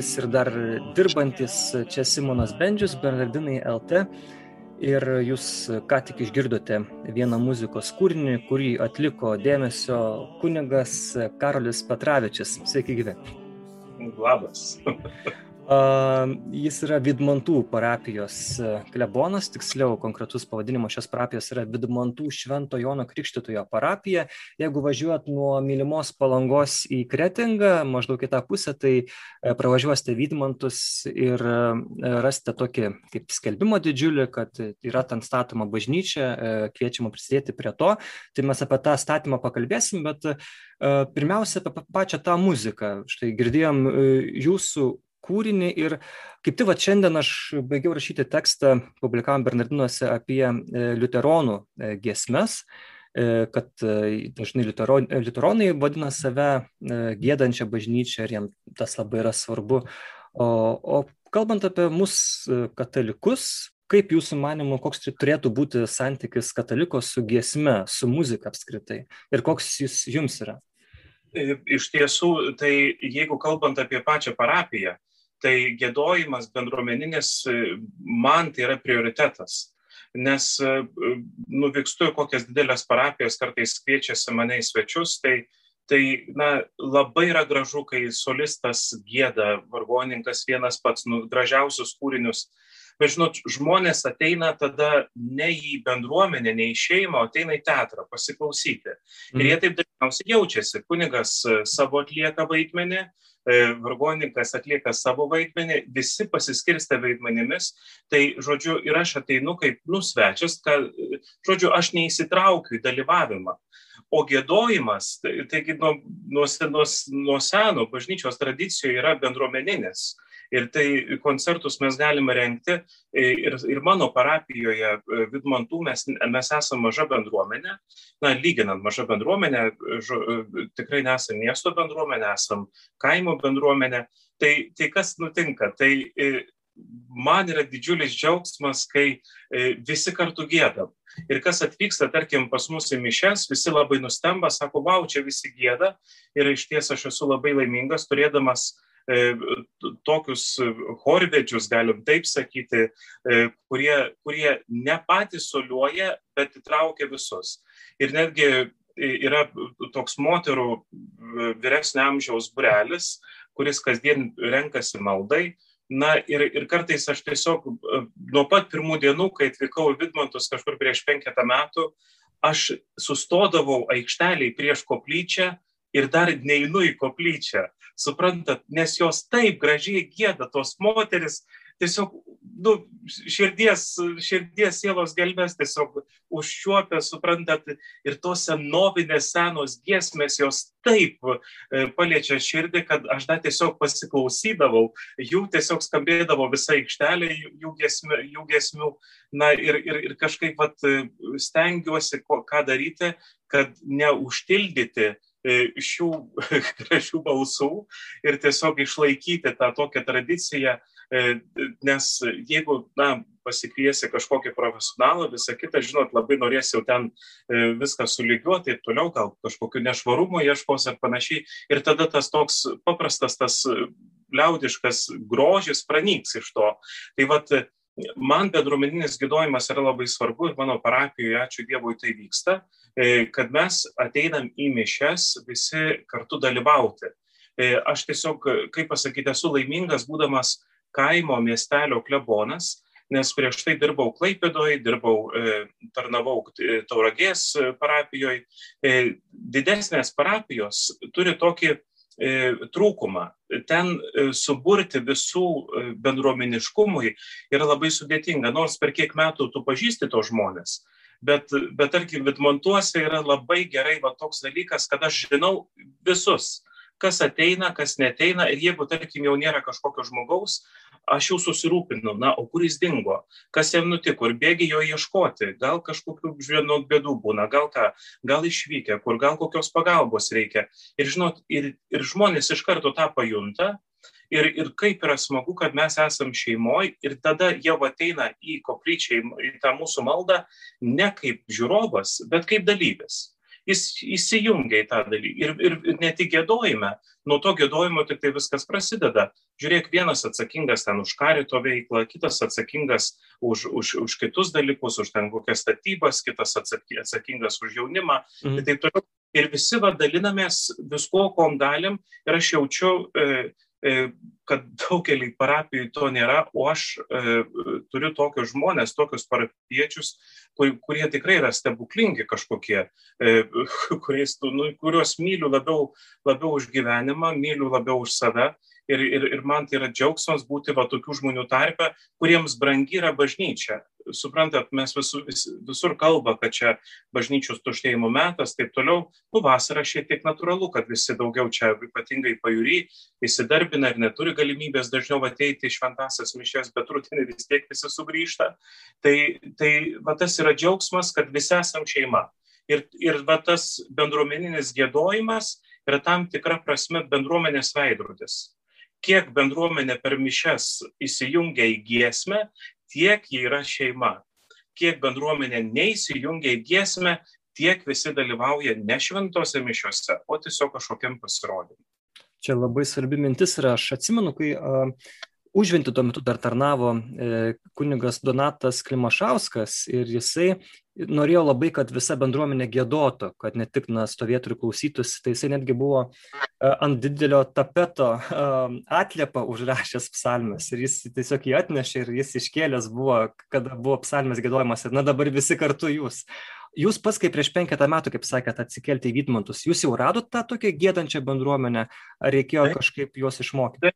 vasarojantis ir dar dirbantis čia Simonas Bendžius, Bernardinai LT. Ir jūs ką tik išgirdote vieną muzikos kūrinį, kurį atliko dėmesio kunigas Karolis Petravičius. Sveiki, gyvi. Labas. Jis yra Vidmantų parapijos e, klebonas, tiksliau konkretus pavadinimas šios parapijos yra Vidmantų Švento Jono Krikštitojo parapija. Jeigu važiuot nuo mylimos palangos į Kretingą, maždaug į tą pusę, tai e, pravažiuosite Vidmantus ir e, rasite tokį kaip skelbimo didžiulį, kad yra ten statoma bažnyčia, kviečiama prisidėti prie to. Tai mes apie tą statymą pakalbėsim, bet pirmiausia apie pa- pačią tą muziką. Štai girdėjom jūsų kūrinį ir kaip tik va šiandien aš baigiau rašyti tekstą, publikavom Bernardinuose apie e, liuteronų e, giesmes, e, kad dažnai liutero- liuteronai vadina save gėdančią bažnyčią ir jiems tas labai yra svarbu. O, o kalbant apie mus katalikus, kaip jūsų manimo, koks turėtų būti santykis kataliko su giesme, su muzika apskritai ir koks jis jums yra? Iš tiesų, tai jeigu kalbant apie pačią parapiją, tai gėdojimas bendruomeninis e, man tai yra prioritetas. Nes e, nuvykstu į kokias didelės parapijas, kartais kviečiasi mane į svečius, tai, tai na, labai yra gražu, kai solistas gėda, vargoninkas vienas pats, nu, gražiausius kūrinius. Bet žinot, žmonės ateina tada ne į bendruomenę, ne į šeimą, o ateina į teatrą pasiklausyti. Ir jie taip dažniausiai jaučiasi. Kunigas e, savo atlieka vaidmenį, e, vargonininkas atlieka savo vaidmenį, visi pasiskirstę vaidmenimis. Tai, žodžiu, ir aš ateinu kaip nusvečias, kad, e, žodžiu, aš neįsitraukiu į dalyvavimą. O gėdojimas, tai- taigi nuo, nuo, sen- nuo, nuo seno bažnyčios tradicijoje yra bendruomeninis. Ir tai koncertus mes galime renkti e, ir, ir mano parapijoje e, Vidmantų mes, mes esame maža bendruomenė, na, lyginant maža bendruomenė, žo, e, tikrai nesame miesto bendruomenė, esame kaimo bendruomenė. Tai, tai kas nutinka? Tai man yra didžiulis džiaugsmas, kai visi kartu gėdam. Ir kas atvyksta, tarkim, pas mus į mišes, visi labai nustemba, sako, wow, čia visi gėda. Ir iš ties aš esu labai laimingas, turėdamas t- tokius e, chorvedžius, galim taip sakyti, e, kurie, kurie ne patys soliuoja, bet įtraukia visus. Ir netgi yra toks moterų e, vyresnio amžiaus burelis, kuris kasdien renkasi maldai. Na ir, ir kartais aš tiesiog nuo pat pirmų dienų, kai atvykau į Vidmantus kažkur prieš penketą metų, aš sustodavau aikšteliai prieš koplyčią ir dar neinu į koplyčią. Suprantat, nes jos taip gražiai gėda, tos moteris tiesiog nu, širdies, širdies sielos gelbės tiesiog užčiuopia, suprantat, ir tos senovinės senos giesmės jos taip e, paliečia širdį, kad aš dar tiesiog pasiklausydavau, jų tiesiog skambėdavo visa aikštelė jų, giesmių, jų giesmių. Na ir, ir, ir kažkaip vat, e, stengiuosi, ką daryti, kad neužtildyti šių gražių balsų ir tiesiog išlaikyti tą tokią tradiciją, e, nes jeigu, na, pasikviesi kažkokį profesionalą, visą kitą, žinot, labai norės jau ten e, viską sulygiuoti ir toliau gal kažkokiu nešvarumu ieškos ar panašiai. Ir tada tas toks paprastas, tas liaudiškas grožis pranyks iš to. Tai vad, man bendruomeninis gėdojimas yra labai svarbu ir mano parapijoje, ačiū Dievui, tai vyksta, kad mes ateinam į mišes visi kartu dalyvauti. Aš tiesiog, kaip pasakyti, esu laimingas būdamas kaimo miestelio klebonas, nes prieš tai dirbau Klaipėdoje, dirbau, e, tarnavau e, Tauragės e, parapijoje. Didesnės parapijos turi tokį trūkumą. Ten suburti visų bendruomeniškumui yra labai sudėtinga, nors per kiek metų tu pažįsti tos žmonės. Bet, bet tarkim, Vidmontuose yra labai gerai va, toks dalykas, kad aš žinau visus kas ateina, kas neteina ir jeigu, tarkim, jau nėra kažkokio žmogaus, aš jau susirūpinu, na, o kur jis dingo, kas jam nutiko? Ir bėgi jo ieškoti, gal kažkokių žinot bėdų būna, gal ką, gal išvykę, kur gal kokios pagalbos reikia. Ir žinot, ir, ir žmonės iš karto tą pajunta. Ir, ir kaip yra smagu, kad mes esam šeimoje ir tada jau ateina į koplyčią, į tą mūsų maldą ne kaip žiūrovas, bet kaip dalyvis jis įsijungia į tą dalyką. Ir, ir, ir ne tik gėdojime, nuo to gėdojimo tik tai viskas prasideda. Žiūrėk, vienas atsakingas ten už karito veiklą, kitas atsakingas už, už, už kitus dalykus, už ten kokias statybas, kitas atsakingas už jaunimą. Mhm. Ir taip toliau. Ir visi va dalinamės visko, kom galim. Ir aš jaučiu, E, kad daugelį parapijų to nėra, o aš e, turiu tokius žmonės, tokius parapiečius, kur, kurie tikrai yra stebuklingi kažkokie, e, kuriais, nu, kuriuos myliu labiau, labiau už gyvenimą, myliu labiau už save. Ir, ir, ir man tai yra džiaugsmas būti va tokių žmonių tarpe, kuriems brangi yra bažnyčia suprantat, mes visur, vis, visur kalba, kad čia bažnyčios tuštėjimo metas, taip toliau, nu vasara šiek tiek natūralu, kad visi daugiau čia ypatingai pajūry įsidarbina ir neturi galimybės dažniau ateiti į šventasias mišės, bet rutinį vis tiek visi sugrįžta. Tai, tai va tas yra džiaugsmas, kad visi esam šeima. Ir, ir va tas bendruomeninis gėdojimas yra tam tikra prasme bendruomenės veidrodis kiek bendruomenė per mišes įsijungia į giesmę, tiek jie yra šeima. Kiek bendruomenė neįsijungia į giesmę, tiek visi dalyvauja ne šventose mišiuose, o tiesiog kažkokiam pasirodymui. Čia labai svarbi mintis yra, aš atsimenu, kai uh, užvinti tuo metu dar tarnavo e, kunigas Donatas Klimašauskas ir jisai norėjo labai, kad visa bendruomenė gėdotų, kad ne tik na, stovėtų ir klausytųsi, tai jisai netgi buvo e, ant didelio tapeto e, atliepą užrašęs psalmes ir jis tiesiog jį atnešė ir jis iškėlęs buvo, kada buvo psalmes gėdojimas ir na dabar visi kartu jūs. Jūs pats, kaip prieš penketą metų, kaip sakėt, atsikelti į Vydmantus, jūs jau radot tą tokią gėdančią bendruomenę, ar reikėjo kažkaip juos išmokyti?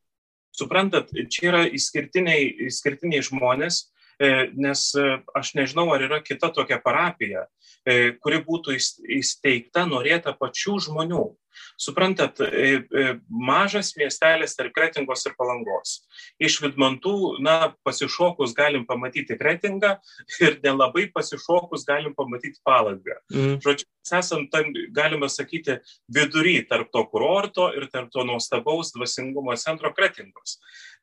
Suprantat, čia yra išskirtiniai, išskirtiniai žmonės, e, nes e, aš nežinau, ar yra kita tokia parapija, e, kuri būtų įsteigta norėta pačių žmonių. Suprantat, e, e, mažas miestelis tarp Kretingos ir Palangos. Iš Vidmantų, na, pasišokus galim pamatyti Kretingą ir nelabai pasišokus galim pamatyti Palangą. Mm. Žodžiu, mes esam tam, galima sakyti, vidury tarp to kurorto ir tarp to nuostabaus dvasingumo centro Kretingos.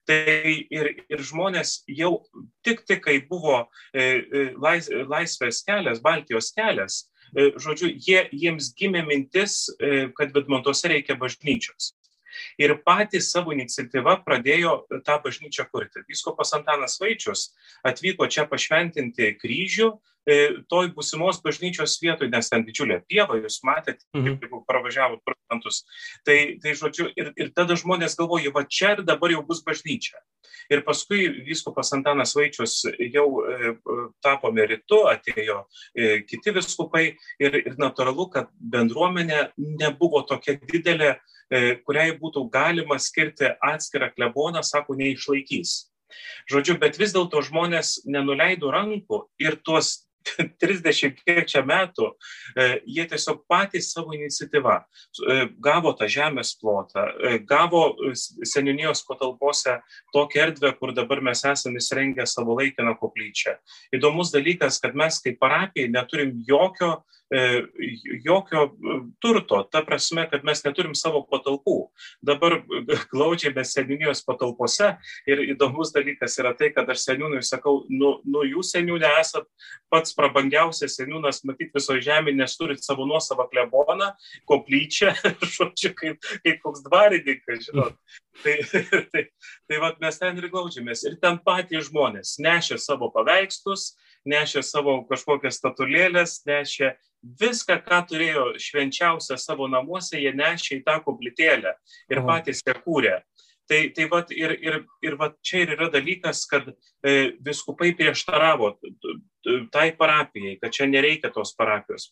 Tai ir, ir žmonės jau tik tik, kai buvo e, lais, laisvės kelias, Baltijos kelias, žodžiu, jie, jiems gimė mintis, e, kad Vidmontuose reikia bažnyčios. Ir patys savo iniciatyvą pradėjo tą bažnyčią kurti. Vyskopas Antanas Vaičius atvyko čia pašventinti kryžių e, toj būsimos bažnyčios vietoj, nes ten didžiulė pieva, jūs matėte, mhm. kaip pravažiavot procentus. Tai, tai žodžiu, ir, ir tada žmonės galvoja, va čia ir dabar jau bus bažnyčia. Ir paskui vyskupas Antanas Vaičius jau e, tapo meritu, atėjo e, kiti viskupai ir, ir natūralu, kad bendruomenė nebuvo tokia didelė, E, kuriai būtų galima skirti atskirą kleboną, sako, neišlaikys. Žodžiu, bet vis dėlto žmonės nenuleido rankų ir tuos 30 kiek čia metų, e, jie tiesiog patys savo iniciatyvą e, gavo tą žemės plotą, gavo seninijos patalpose tokią erdvę, kur dabar mes esame įsirengę savo laikiną koplyčią. Įdomus dalykas, kad mes kaip parapijai neturim jokio E, jokio e, turto, ta prasme, kad mes neturim savo patalpų. Dabar e, glaudžiai mes seninijos patalpose ir įdomus dalykas yra tai, kad aš seniūnui sakau, nu, nu jūs seniūnė esat pats prabangiausias seniūnas, matyt, visoje žemėje, nes turit savo nuosavą kleboną, koplyčią, žodžiu, kaip, kaip koks dvarininkas, žinot. Tai, tai, tai vat, mes ten ir glaudžiamės. Ir ten patys žmonės nešė savo paveikslus, nešė savo kažkokias statulėlės, nešė viską, ką turėjo švenčiausia savo namuose, jie nešė į tą koplytėlę ir patys ją kūrė. Tai, tai vat, ir, ir, ir vat čia ir yra dalykas, kad e, viskupai prieštaravo tai parapijai, kad čia nereikia tos parapijos.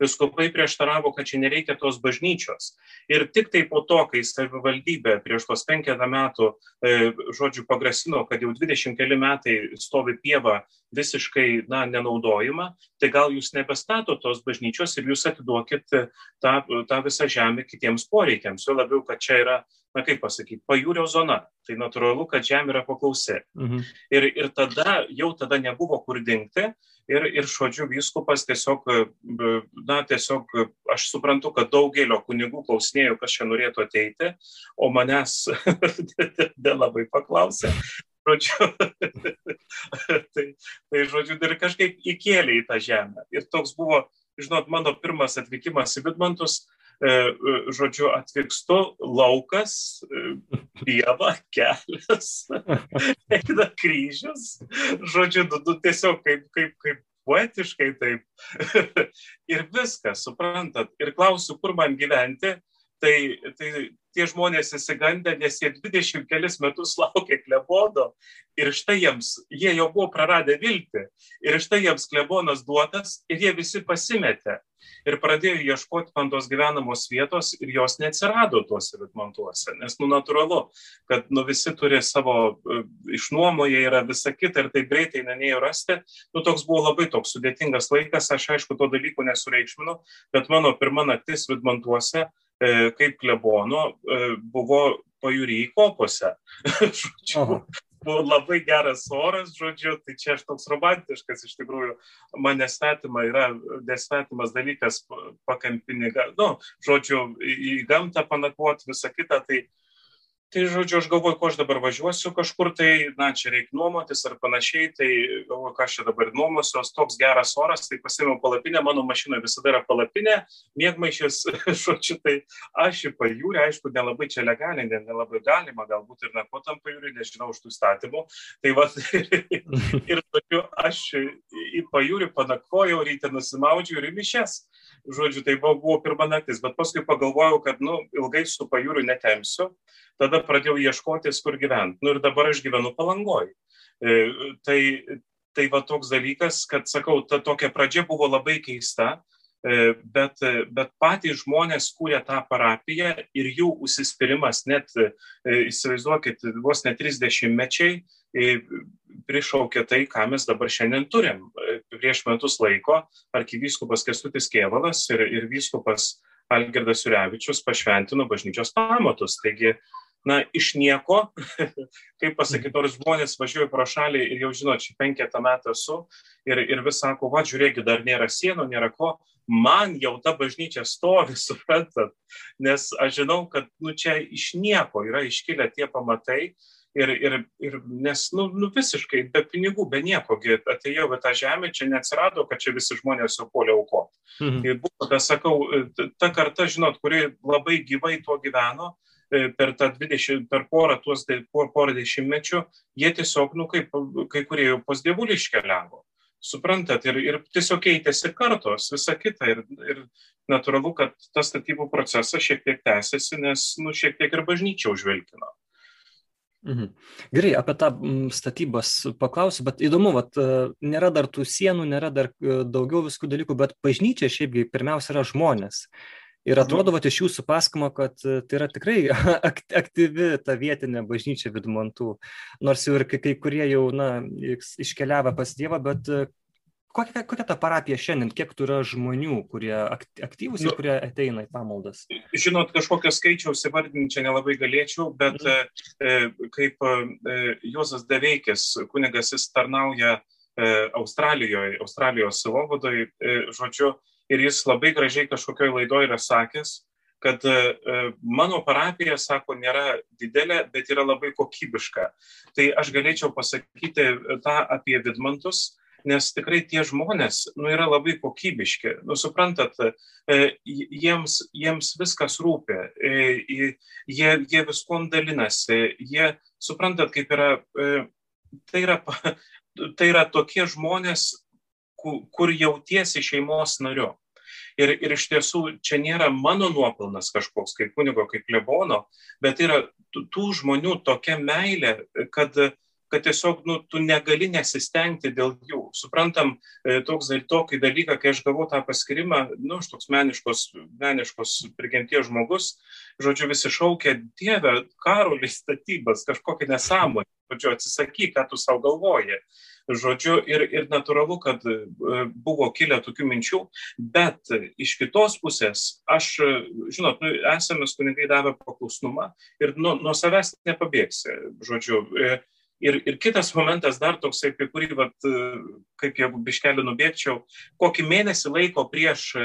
Viskupai prieštaravo, kad čia nereikia tos bažnyčios. Ir tik tai po to, kai savivaldybė prieš tos penketą metų, e, žodžiu, pagrasino, kad jau 20 keli metai stovi pieva visiškai na, nenaudojama, tai gal jūs nebestato tos bažnyčios ir jūs atiduokit tą, tą visą žemę kitiems poreikiams. Jo labiau, kad čia yra na kaip pasakyti, pajūrio zona. Tai natūralu, kad žemė yra paklausi. Mhm. Ir, ir tada jau tada nebuvo kur dingti, ir, ir žodžiu, vyskupas tiesiog, na, tiesiog aš suprantu, kad daugelio kunigų klausinėjau, kas čia norėtų ateiti, o manęs nelabai paklausė. Žodžiu, tai, tai, žodžiu, ir kažkaip įkėlė į tą žemę. Ir toks buvo, žinot, mano pirmas atvykimas į Vidmantus, žodžiu, atvykstu laukas, e, pieva, kelias, eina kryžius, žodžiu, du, du tiesiog kaip, kaip, kaip poetiškai taip. ir viskas, suprantat, ir klausiu, kur man gyventi, tai, tai tie žmonės įsigandę, nes jie 20 kelis metus laukė klebono ir štai jiems, jie jau buvo praradę viltį. Ir štai jiems klebonas duotas ir jie visi pasimetė. Ir pradėjo ieškoti man tos gyvenamos vietos ir jos neatsirado tuose Vitmantuose, nes, nu, natūralu, kad, nu, visi turi savo uh, išnuomoje, yra visa kita ir taip greitai nenėjo rasti, nu, toks buvo labai toks sudėtingas laikas, aš aišku to dalyko nesureikšminu, bet mano pirma naktis Vitmantuose e, kaip klebono e, buvo pajūry kopose. buvo labai geras oras, žodžiu, tai čia aš toks romantiškas, iš tikrųjų, man nesvetima yra, nesvetimas dalykas pakampinį, nu, žodžiu, į gamtą panakvoti, visą kitą, tai tai žodžiu aš galvoju ko aš dabar važiuosiu kažkur tai na čia reik nuomotis ar panašiai tai galvoju ką aš čia dabar nuomosiuos toks geras oras tai pasiėmiau palapinę mano mašinoj visada yra palapinė miegmaišis žodžiu tai aš į pajūrį aišku nelabai čia legaliai ne nelabai galima galbūt ir nakvot tam pajūry nežinau už tų įstatymų. Tai vat ir žodžiu aš į pajūrį panakvojau ryte nusimaudžiau ir į mišias. Žodžiu tai buvo, buvo pirma naktis bet paskui pagalvojau kad nu ilgai su pajūriu netempsiu tada pradėjau ieškotis kur gyvent nu ir dabar aš gyvenu palangoj e, tai tai va toks dalykas kad sakau ta tokia pradžia buvo labai keista e, bet, bet patys žmonės kūrė tą parapiją ir jų užsispyrimas net, e, įsivaizduokit, vos net 30 mečiai prišaukė tai, ką mes dabar šiandien turim. Prieš metus laiko arkivyskupas Kestutis Kievalas ir, ir vyskupas Algirdas Jurevičius pašventino bažnyčios pamatus. Taigi, na, iš nieko, kaip pasakyti, nors žmonės važiuoja pro šalį ir jau žinot, čia penketą metų esu ir, ir vis sako, va, žiūrėkit, dar nėra sienų, nėra ko, man jau ta bažnyčia stovi, suprantat, nes aš žinau, kad, nu, čia iš nieko yra iškilę tie pamatai ir, ir, ir nes, nu, nu, visiškai be pinigų, be nieko, atėjau į tą žemę, čia neatsirado, kad čia visi žmonės jau polė aukoti. Mhm. Ir buvo, tas sakau, ta karta, žinot, kuri labai gyvai tuo gyveno, per tą 20, per porą, tuos, porą dešimtmečių, jie tiesiog, nu, kaip kai kurie jau pas dievulį iškeliavo. Suprantat, ir, ir tiesiog keitėsi kartos, visa kita. Ir, ir natūralu, kad tas statybų procesas šiek tiek tęsiasi, nes, nu, šiek tiek ir bažnyčia užvilkino. Mhm. Gerai, apie tą statybas paklausiu, bet įdomu, vat, e, nėra dar tų sienų, nėra dar e, daugiau viskų dalykų, bet bažnyčia šiaipgi pirmiausia yra žmonės. Ir mhm. atrodo, vat, iš jūsų pasakimo, kad e, tai yra tikrai aktyvi ta vietinė bažnyčia Vidmantų, nors jau ir kai, kurie jau na, iškeliavę pas Dievą, bet kokia, kokia ta parapija šiandien, kiek yra žmonių, kurie aktyvūs ir nu, kurie ateina į pamaldas? Žinot, kažkokio skaičiaus įvardinti čia nelabai galėčiau, bet mm. e, kaip e, Juozas Deveikis, kunigas, jis tarnauja e, Australijoje, Australijos silovadoje, žodžiu, ir jis labai gražiai kažkokioje laidoje yra sakęs, kad mano parapija, sako, nėra didelė, bet yra labai kokybiška. Tai aš galėčiau pasakyti tą apie Vidmantus, nes tikrai tie žmonės nu, yra labai kokybiški. Nu, suprantat, e, jiems, jiems viskas rūpi, e, jie, jie viskuom dalinasi, jie, suprantat, kaip yra, e, tai yra, tai yra tokie žmonės, kur jautiesi šeimos nariu. Ir, ir iš tiesų čia nėra mano nuopelnas kažkoks kaip kunigo, kaip lebono, bet yra tų žmonių tokia meilė, kad, kad tiesiog nu, tu negali nesistengti dėl jų. Suprantam, e, toks tokį dalyką, kai aš gavau tą paskirimą, nu, aš toks meniškos, meniškos prigimties žmogus, žodžiu, visi šaukė, Dieve, karolis statybas, kažkokia nesąmonė, žodžiu, atsisakyk, ką tu savo galvoji. Žodžiu, ir, ir natūralu, kad e, buvo kilę tokių minčių, bet iš kitos pusės, aš, žinot, nu, esame kunigai davę paklusnumą ir nuo, nuo savęs nepabėgsi. Žodžiu, e, Ir, ir kitas momentas dar toksai, apie kurį, vat, kaip jeigu biškelį nubėgčiau, kokį mėnesį laiko prieš e,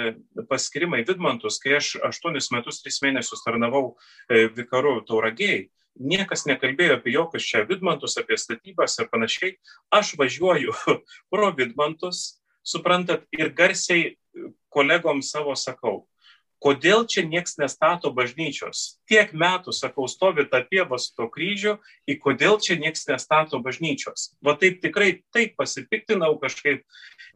paskirimą į Vidmantus, kai aš aštuonis metus, tris mėnesius tarnavau e, vikaru tauragiai, niekas nekalbėjo apie jokius čia Vidmantus, apie statybas ir panašiai. Aš važiuoju pro Vidmantus, suprantat, ir garsiai kolegom savo sakau, kodėl čia nieks nestato bažnyčios. Tiek metų, sakau, stovi ta pieva su to kryžiu, į kodėl čia nieks nestato bažnyčios. Va taip tikrai taip pasipiktinau kažkaip.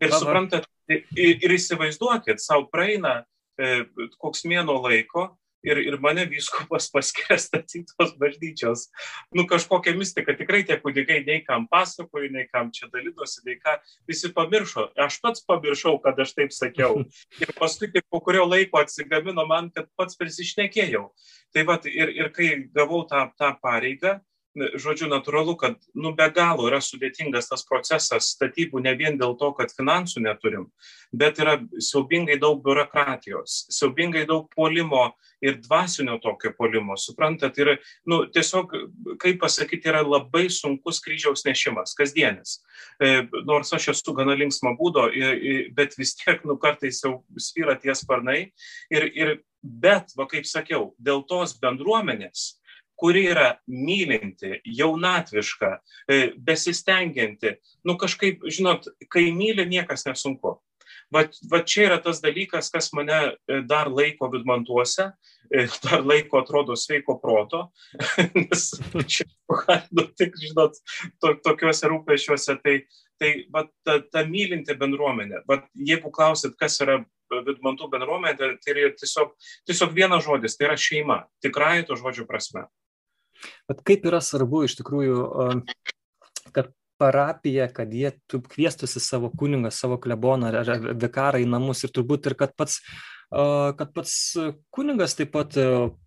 Ir Aha. suprantat, ir, ir įsivaizduokit, savo praeina e, koks mėno laiko ir, ir mane vyskupas paskiria statytos bažnyčios. Nu, kažkokia mistika, tikrai tie kunigai nei kam pasakoja, nei kam čia dalydosi, nei ką, visi pamiršo. Aš pats pamiršau, kad aš taip sakiau. Ir paskui, kai po kurio laiko atsigamino man, kad pats prisišnekėjau. Tai vad, ir, ir kai gavau tą, tą pareigą, žodžiu, natūralu, kad nu, be galo yra sudėtingas tas procesas statybų ne vien dėl to, kad finansų neturim, bet yra siaubingai daug biurokratijos, siaubingai daug polimo ir dvasinio tokio polimo. Suprantat, yra, nu, tiesiog, kaip pasakyti, yra labai sunkus kryžiaus nešimas, kasdienis. E, nors aš esu gana linksmo būdo, bet vis tiek, nu, kartais jau svyra tie sparnai. Ir, ir, bet, va, kaip sakiau, dėl tos bendruomenės, kuri yra mylinti, jaunatviška, e, besistengianti. Nu kažkaip, žinot, kai myli, niekas nesunku. Va, va čia yra tas dalykas, kas mane e, dar laiko vidmantuose, e, dar laiko atrodo sveiko proto, nes čia, nu, tik, žinot, to, tokiuose rūpešiuose, tai, tai va, ta, ta mylinti bendruomenė, va, jeigu klausit, kas yra vidmantų bendruomenė, tai yra tiesiog, tiesiog vienas žodis, tai yra šeima, tikrai to žodžio prasme. Bet kaip yra svarbu iš tikrųjų, kad parapija, kad jie kviestųsi savo kunigą, savo kleboną ar vikarą į namus ir turbūt ir kad pats kad pats kuningas taip pat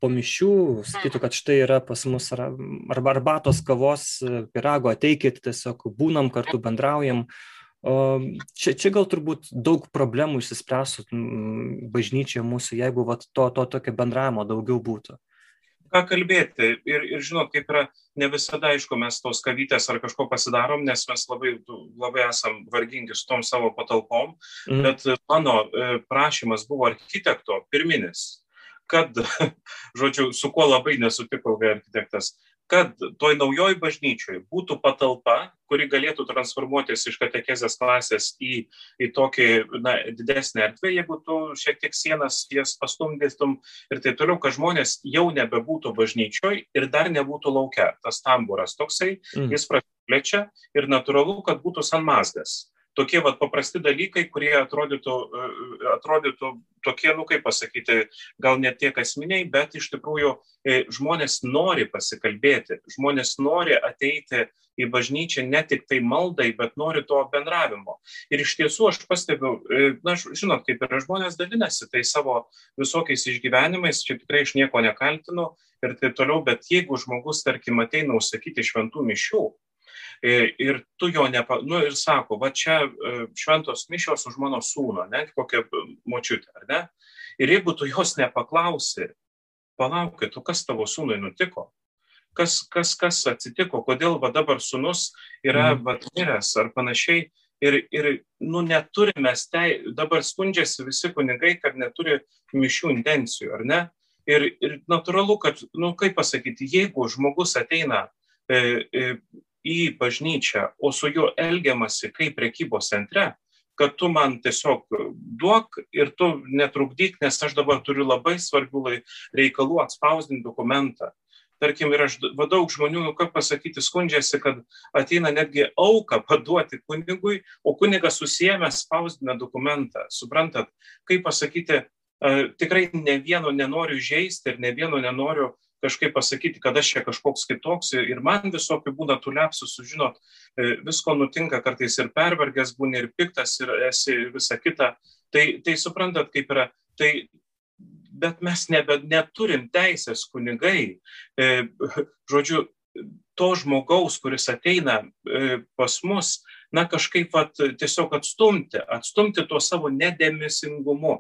po mišių sakytų, kad štai yra pas mus arba arbatos kavos, pirago, ateikit, tiesiog būnam kartu, bendraujam. Čia, čia gal turbūt daug problemų išsispręstų bažnyčioje mūsų, jeigu vat, to, to tokio bendravimo daugiau būtų ką kalbėti. Ir, ir žinot, kaip yra, ne visada, aišku, mes tos kavytės ar kažko pasidarom, nes mes labai, labai esam vargingi su tom savo patalpom, mm. bet mano e, prašymas buvo architekto pirminis kad, žodžiu, su kuo labai nesutiko architektas, kad toj naujoj bažnyčioj būtų patalpa, kuri galėtų transformuotis iš katekezės klasės į, į tokį na, didesnį erdvę, jeigu tu šiek tiek sienas jas pastumdėtum ir taip toliau, kad žmonės jau nebebūtų bažnyčioj ir dar nebūtų laukia. Tas tamburas toksai, mm. jis praplečia ir natūralu, kad būtų sanmazgas tokie vat, paprasti dalykai, kurie atrodytų, e, atrodytų tokie, nu kaip pasakyti, gal net tiek asmeniai, bet iš tikrųjų e, žmonės nori pasikalbėti, žmonės nori ateiti į bažnyčią ne tik tai maldai, bet nori to bendravimo. Ir iš tiesų aš pastebiu, e, na, žinot, kaip yra žmonės dalinasi tai savo visokiais išgyvenimais, čia tikrai aš nieko nekaltinu ir taip toliau, bet jeigu žmogus, tarkim, ateina užsakyti šventų mišių, ir tu jo nepa, nu ir sako, va čia e, šventos mišios už mano sūną, ne, kokią močiutę, ar ne? Ir jeigu tu jos nepaklausi, palaukit, tu kas tavo sūnui nutiko? Kas, kas, kas atsitiko, kodėl va dabar sūnus yra mm. va miręs ar panašiai? Ir, ir nu, neturime, stei, dabar skundžiasi visi kunigai, kad neturi mišių intencijų, ar ne? Ir, ir natūralu, kad, nu, kaip pasakyti, jeigu žmogus ateina e, e, į bažnyčią, o su juo elgiamasi kaip prekybos centre, kad tu man tiesiog duok ir tu netrukdyk, nes aš dabar turiu labai svarbių reikalų atspausdinti dokumentą. Tarkim, ir aš daug žmonių, nu ką pasakyti, skundžiasi, kad ateina netgi auką paduoti kunigui, o kunigas susijęs spausdina dokumentą. Suprantat, kaip pasakyti, tikrai ne vieno nenoriu žaisti ir ne vieno nenoriu kažkaip pasakyti, kad aš čia kažkoks kitoks ir man visokių būna tų lepsų, sužinot, e, visko nutinka, kartais ir pervargęs būni, ir piktas, ir esi visa kita. Tai, tai suprantat, kaip yra. Tai, bet mes nebe, neturim teisės kunigai, e, žodžiu, to žmogaus, kuris ateina e, pas mus, na kažkaip vat, tiesiog atstumti, atstumti tuo savo nedėmesingumu.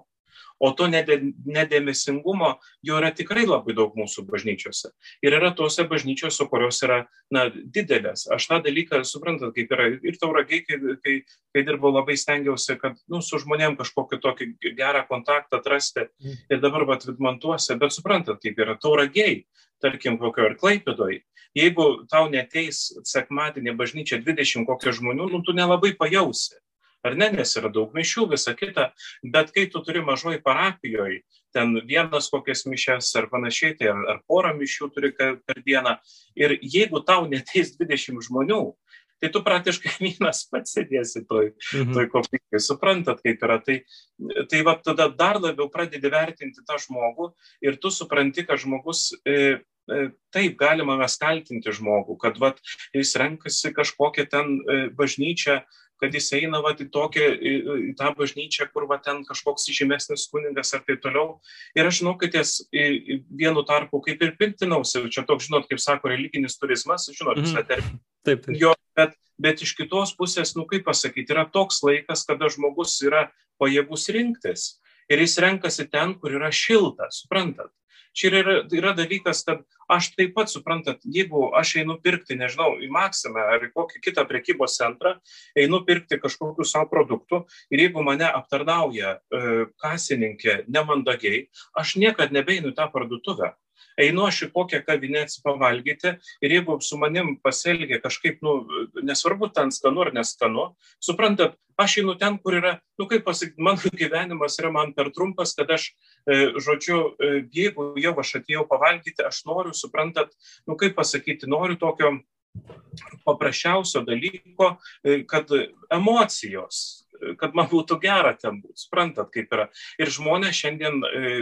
O to nedėmesingumo jo yra tikrai labai daug mūsų bažnyčiose. Ir yra tose bažnyčiose, kurios yra na, didelės. Aš tą dalyką suprantat, kaip yra ir tauragiai, kai, kai, kai dirbau, labai stengiausi, kad nu, su žmonėm kažkokį tokį gerą kontaktą atrasti. Mm. Ir dabar vat vidmantuose, bet suprantat, kaip yra tauragiai, tarkim, kokio ir klaipėdoj. Jeigu tau neteis sekmadienį bažnyčia 20 kokio žmonių, nu, tu nelabai pajausi ar ne, nes yra daug mišių, visa kita, bet kai tu turi mažoj parapijoje, ten vienas kokias mišes ar panašiai, tai ar, ar porą mišių turi per dieną, ir jeigu tau neteis 20 žmonių, tai tu praktiškai vienas pats sėdėsi toj, mhm. toj koplyčiai, suprantat, kaip yra. Tai, tai va tada dar labiau pradedi vertinti tą žmogų ir tu supranti, kad žmogus e, e Taip, galima mes kaltinti žmogų, kad vat, jis renkasi kažkokią ten e, bažnyčią, kad jis eina vat, į tokią, į, į tą bažnyčią, kur va, ten kažkoks žymesnis kuningas ar taip toliau. Ir aš žinau, kad ties vienu tarpu kaip ir piktinausi, čia toks, žinot, kaip sako, religinis turizmas, žinot, mm. visą terminą. Taip, taip. Jo, bet, bet iš kitos pusės, nu kaip pasakyti, yra toks laikas, kada žmogus yra pajėgus rinktis. Ir jis renkasi ten, kur yra šilta, suprantat? Čia yra, yra dalykas, kad aš taip pat suprantat, jeigu aš einu pirkti, nežinau, į Maksimą ar į kokį kitą prekybos centrą, einu pirkti kažkokių savo produktų ir jeigu mane aptarnauja e, kasininkė nemandagiai, aš niekada nebeinu į tą parduotuvę einu aš į kokią kavinę pavalgyti ir jeigu su manim pasielgia kažkaip, nu, nesvarbu, ten skanu ar neskanu, suprantat, aš einu ten, kur yra, nu, kaip pasakyti, mano gyvenimas yra man per trumpas, kad aš, e, žodžiu, e, jeigu jau aš atėjau pavalgyti, aš noriu, suprantat, nu, kaip pasakyti, noriu tokio paprasčiausio dalyko, e, kad emocijos, kad man būtų gera ten būti. Suprantat, kaip yra. Ir žmonės šiandien, e,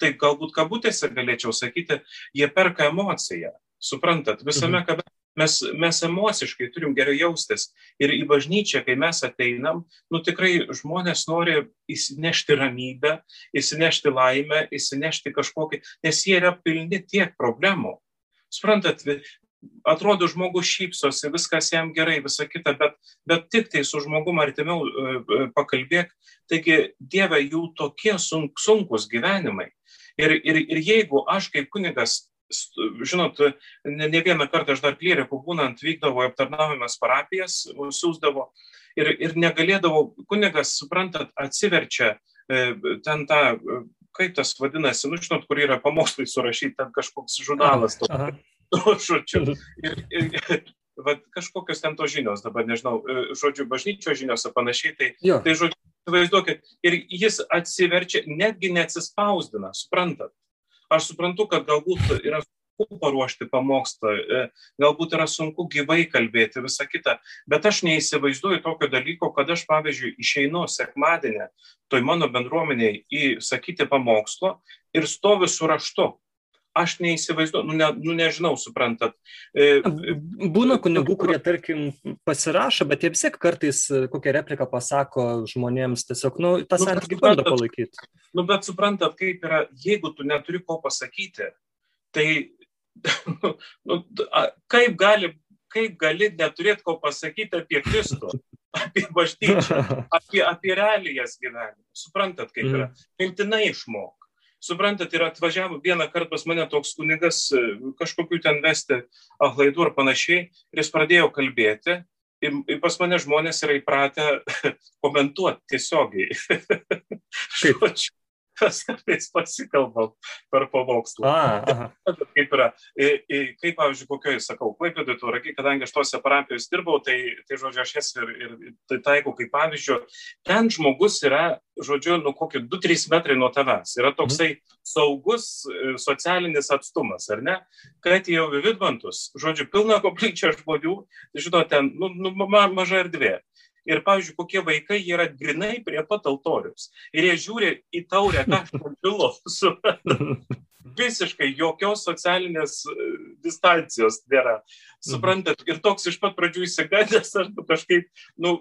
tai galbūt kabutėse galėčiau sakyti, jie perka emociją. Suprantat, visame, kad mhm. mes, mes emociškai turim gerai jaustis. Ir į bažnyčią, kai mes ateinam, nu tikrai žmonės nori įsinešti ramybę, įsinešti laimę, įsinešti kažkokį, nes jie yra pilni tiek problemų. Suprantat, atrodo žmogus šypsosi, viskas jam gerai, visa kita, bet, bet tik tai su žmogum artimiau e, e, pakalbėk. Taigi, Dieve, jų tokie sunk, sunkus gyvenimai. Ir, ir, ir jeigu aš kaip kunigas, žinot, ne, ne vieną kartą aš dar klierikų būnant vykdavo aptarnavimas parapijas, siūsdavo ir, ir negalėdavo, kunigas, suprantat, atsiverčia e, ten tą kaip tas vadinasi, nu, žinot, kur yra pamokslai surašyti, ten kažkoks žurnalas. Aha, aha nu, žodžiu. Ir, ir, vat, kažkokios ten tos žinios, dabar nežinau, e, žodžiu, bažnyčio žinios ar panašiai, tai, jo. tai žodžiu, vaizduokit, ir jis atsiverčia, netgi neatsispausdina, suprantat. Aš suprantu, kad galbūt yra sunku paruošti pamokslą, e, galbūt yra sunku gyvai kalbėti, visa kita, bet aš neįsivaizduoju tokio dalyko, kad aš, pavyzdžiui, išeinu sekmadienį toj mano bendruomeniai į sakyti pamokslo ir stoviu su raštu aš neįsivaizduoju, nu, ne, nu nežinau, suprantat. E, Būna kunigų, kurie, tarkim, pasirašo, bet jie vis tiek kartais e, kokią repliką pasako žmonėms, tiesiog, nu, tą nu, santykį bando palaikyti. Nu, bet suprantat, kaip yra, jeigu tu neturi ko pasakyti, tai nu, nu, kaip, gali, kaip gali neturėti ko pasakyti apie Kristų? apie bažnyčią, apie, apie realijas gyvenimą. Suprantat, kaip yra. Mintinai išmok suprantat, ir atvažiavo vieną kartą pas mane toks kunigas, e, kažkokiu ten vesti ahlaidų ar panašiai, ir jis pradėjo kalbėti, pas mane žmonės yra įpratę komentuoti tiesiogiai. Kaip? Kas kartais pasikalbam per pamokslą. Kaip yra, kaip, pavyzdžiui, kokioje, sakau, klaipėdui turaki, kadangi aš tose parapijos dirbau, tai, tai žodžiu, aš jas ir, ir tai taikau kaip pavyzdžio, ten žmogus yra, žodžiu, nu kokį 2-3 metrai nuo tavęs. Yra toksai saugus e, socialinis atstumas, ar ne? Kad jau vidmantus, žodžiu, pilna koplyčia žmonių, žinot, ten, nu, nu ma, maža erdvė. Ir, pavyzdžiui, kokie vaikai yra grinai prie pat altorius. Ir jie žiūri į taurę kažkur pilos. Visiškai jokios socialinės e, distancijos nėra. Suprantat, ir toks iš pat pradžių įsigandęs, aš kažkaip, nu,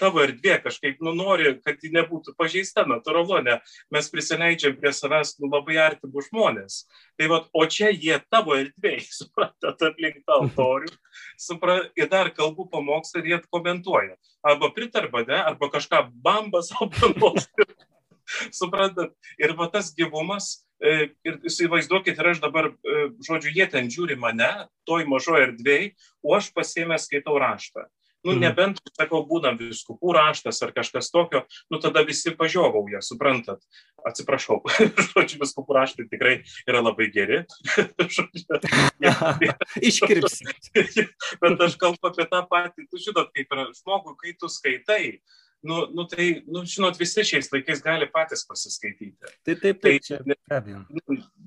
tavo erdvė kažkaip, nu, nori, kad ji nebūtų pažeista, natūralu, ne, mes prisileidžiam prie savęs nu, labai artimų žmonės. Tai va, o čia jie tavo erdvėje, suprantat, aplink tą altorių, suprantat, ir dar kalbų pamokslą ir jie komentuoja. Arba pritarba, ne, arba kažką bambas, arba suprantat, ir va tas gyvumas, e, ir įsivaizduokit, ir aš dabar, e, žodžiu, jie ten žiūri mane, toj mažoje erdvėje, o aš pasėmęs skaitau raštą. Nu, mhm. nebent, sakau, būna viskupų raštas ar kažkas tokio, nu tada visi pažiovauja, suprantat. Atsiprašau, žodžiu, viskupų raštai tikrai yra labai geri. Iškirpsi. Bet aš kalbu apie tą patį, tu žinot, kaip yra žmogų, kai tu skaitai, nu, nu tai, nu, žinot, visi šiais laikais gali patys pasiskaityti. Tai taip, taip, čia be abejo.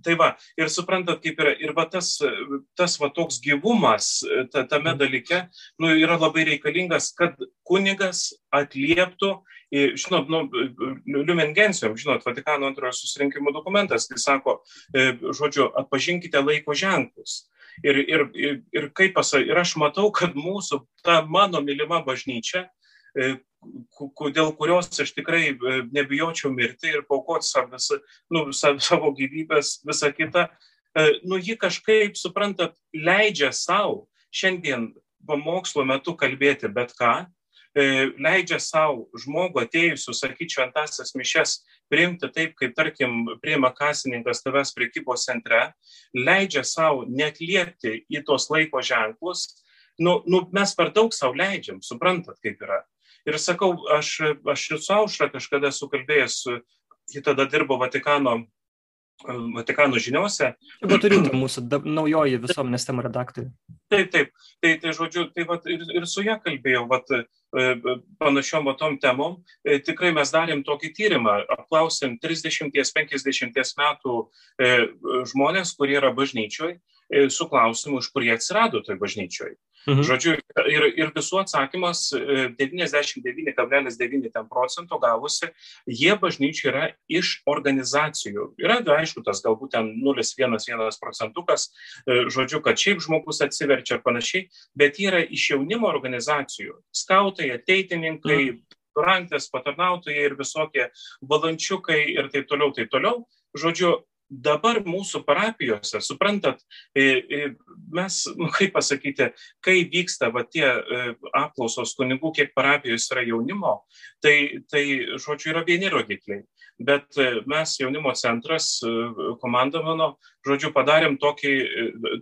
Tai va, ir suprantat, kaip yra, ir va tas, tas va toks gyvumas ta, tame mhm. dalyke, nu, yra labai reikalingas, kad kunigas atlieptų, žinot, nu, Liumengencijom, žinot, Vatikano antrojo susirinkimo dokumentas, tai sako, e, žodžiu, atpažinkite laiko ženklus. Ir, ir, ir, ir kaip pasakyti, ir aš matau, kad mūsų, ta mano mylima bažnyčia, dėl kurios aš tikrai e, nebijočiau mirti ir paukoti savo, nu, savo gyvybės, visą kitą, e, nu, ji kažkaip, suprantat, leidžia savo šiandien pamokslo metu kalbėti bet ką, e, leidžia savo žmogų atėjusių, sakyčiau, antasias mišes priimti taip, kaip, tarkim, priima kasininkas tavęs priekybos centre, leidžia savo netliepti į tos laiko ženklus. Nu, nu, mes per daug savo leidžiam, suprantat, kaip yra. Ir sakau, aš, aš ir su Aušra kažkada esu kalbėjęs, ji tada dirbo Vatikano, Vatikano žiniuose. Bet turiu mūsų da, naujoji visuomenės temų redaktorė. Taip, taip. Tai, tai žodžiu, tai vat, ir, ir su ją kalbėjau, vat, e, panašiom tom temom. E, tikrai mes darėm tokį tyrimą, apklausėm 30-50 metų e, žmonės, kurie yra bažnyčioj, su klausimu, iš kur jie atsirado toj bažnyčioj. Mhm. Žodžiu, ir, ir visų atsakymas 99,9 e, procento gavusi, jie bažnyčiai yra iš organizacijų. Yra, aišku, tas galbūt ten 0,11 procentukas, e, žodžiu, kad šiaip žmogus atsiverčia ir panašiai, bet jie yra iš jaunimo organizacijų. Skautai, ateitininkai, mhm. Rantės, patarnautojai ir visokie valančiukai ir taip toliau, taip toliau. Žodžiu, dabar mūsų parapijose, suprantat, mes, nu, kaip pasakyti, kai vyksta va, tie apklausos kunigų, kiek parapijos yra jaunimo, tai, tai, žodžiu, yra vieni rodikliai. Bet mes jaunimo centras, komanda mano, žodžiu, padarėm tokį,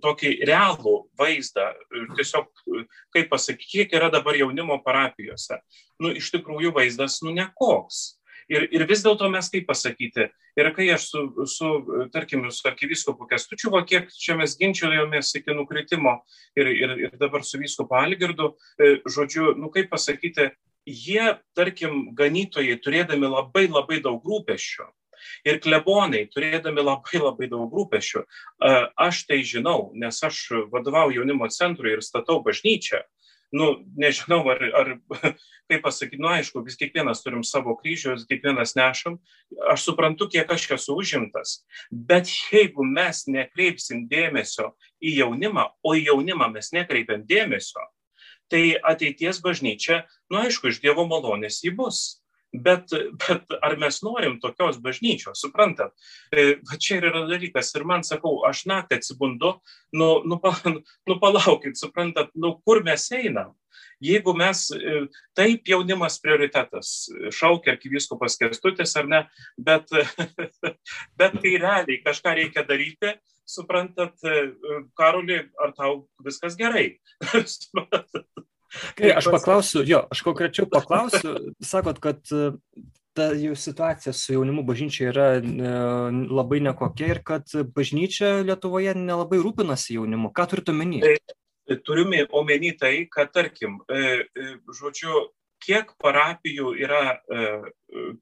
tokį realų vaizdą, tiesiog, kaip pasakyti, kiek yra dabar jaunimo parapijose. Nu, iš tikrųjų vaizdas, nu, nekoks Ir, ir vis dėlto mes kaip pasakyti, ir kai aš su, su tarkim, su arkiviskopu Kestučiu, va kiek čia mes ginčiojomės iki nukritimo ir, ir, ir dabar su vyskupu Algirdu, e, žodžiu, nu kaip pasakyti, jie, tarkim, ganytojai turėdami labai labai daug rūpeščių, ir klebonai, turėdami labai labai daug rūpešių. E, aš tai žinau, nes aš vadovauju jaunimo centrui ir statau bažnyčią nu, nežinau, ar, ar kaip pasakyti, nu aišku, vis kiekvienas turim savo kryžius, kiekvienas nešam, aš suprantu, kiek aš esu užimtas, bet jeigu mes nekreipsim dėmesio į jaunimą, o į jaunimą mes nekreipiam dėmesio, tai ateities bažnyčia, nu aišku, iš Dievo malonės jį bus. Bet, bet ar mes norim tokios bažnyčios, suprantat? E, va čia ir yra dalykas. Ir man sakau, aš naktį atsibundu, nu, nu, nu palaukit, suprantat, nu kur mes einam? Jeigu mes, e, taip jaunimas prioritetas, šaukia arkiviskupas Kestutis ar ne, bet, bet kai realiai kažką reikia daryti, suprantat, e, Karoli, ar tau viskas gerai? Kai aš paklausiu, jo, aš konkrečiau paklausiu, sakot, kad e, ta jų situacija su jaunimu bažnyčia yra e, labai nekokia ir kad bažnyčia Lietuvoje nelabai rūpinasi jaunimu. Ką turite omeny? Turiu omeny tai, kad tarkim, žodžiu, kiek parapijų yra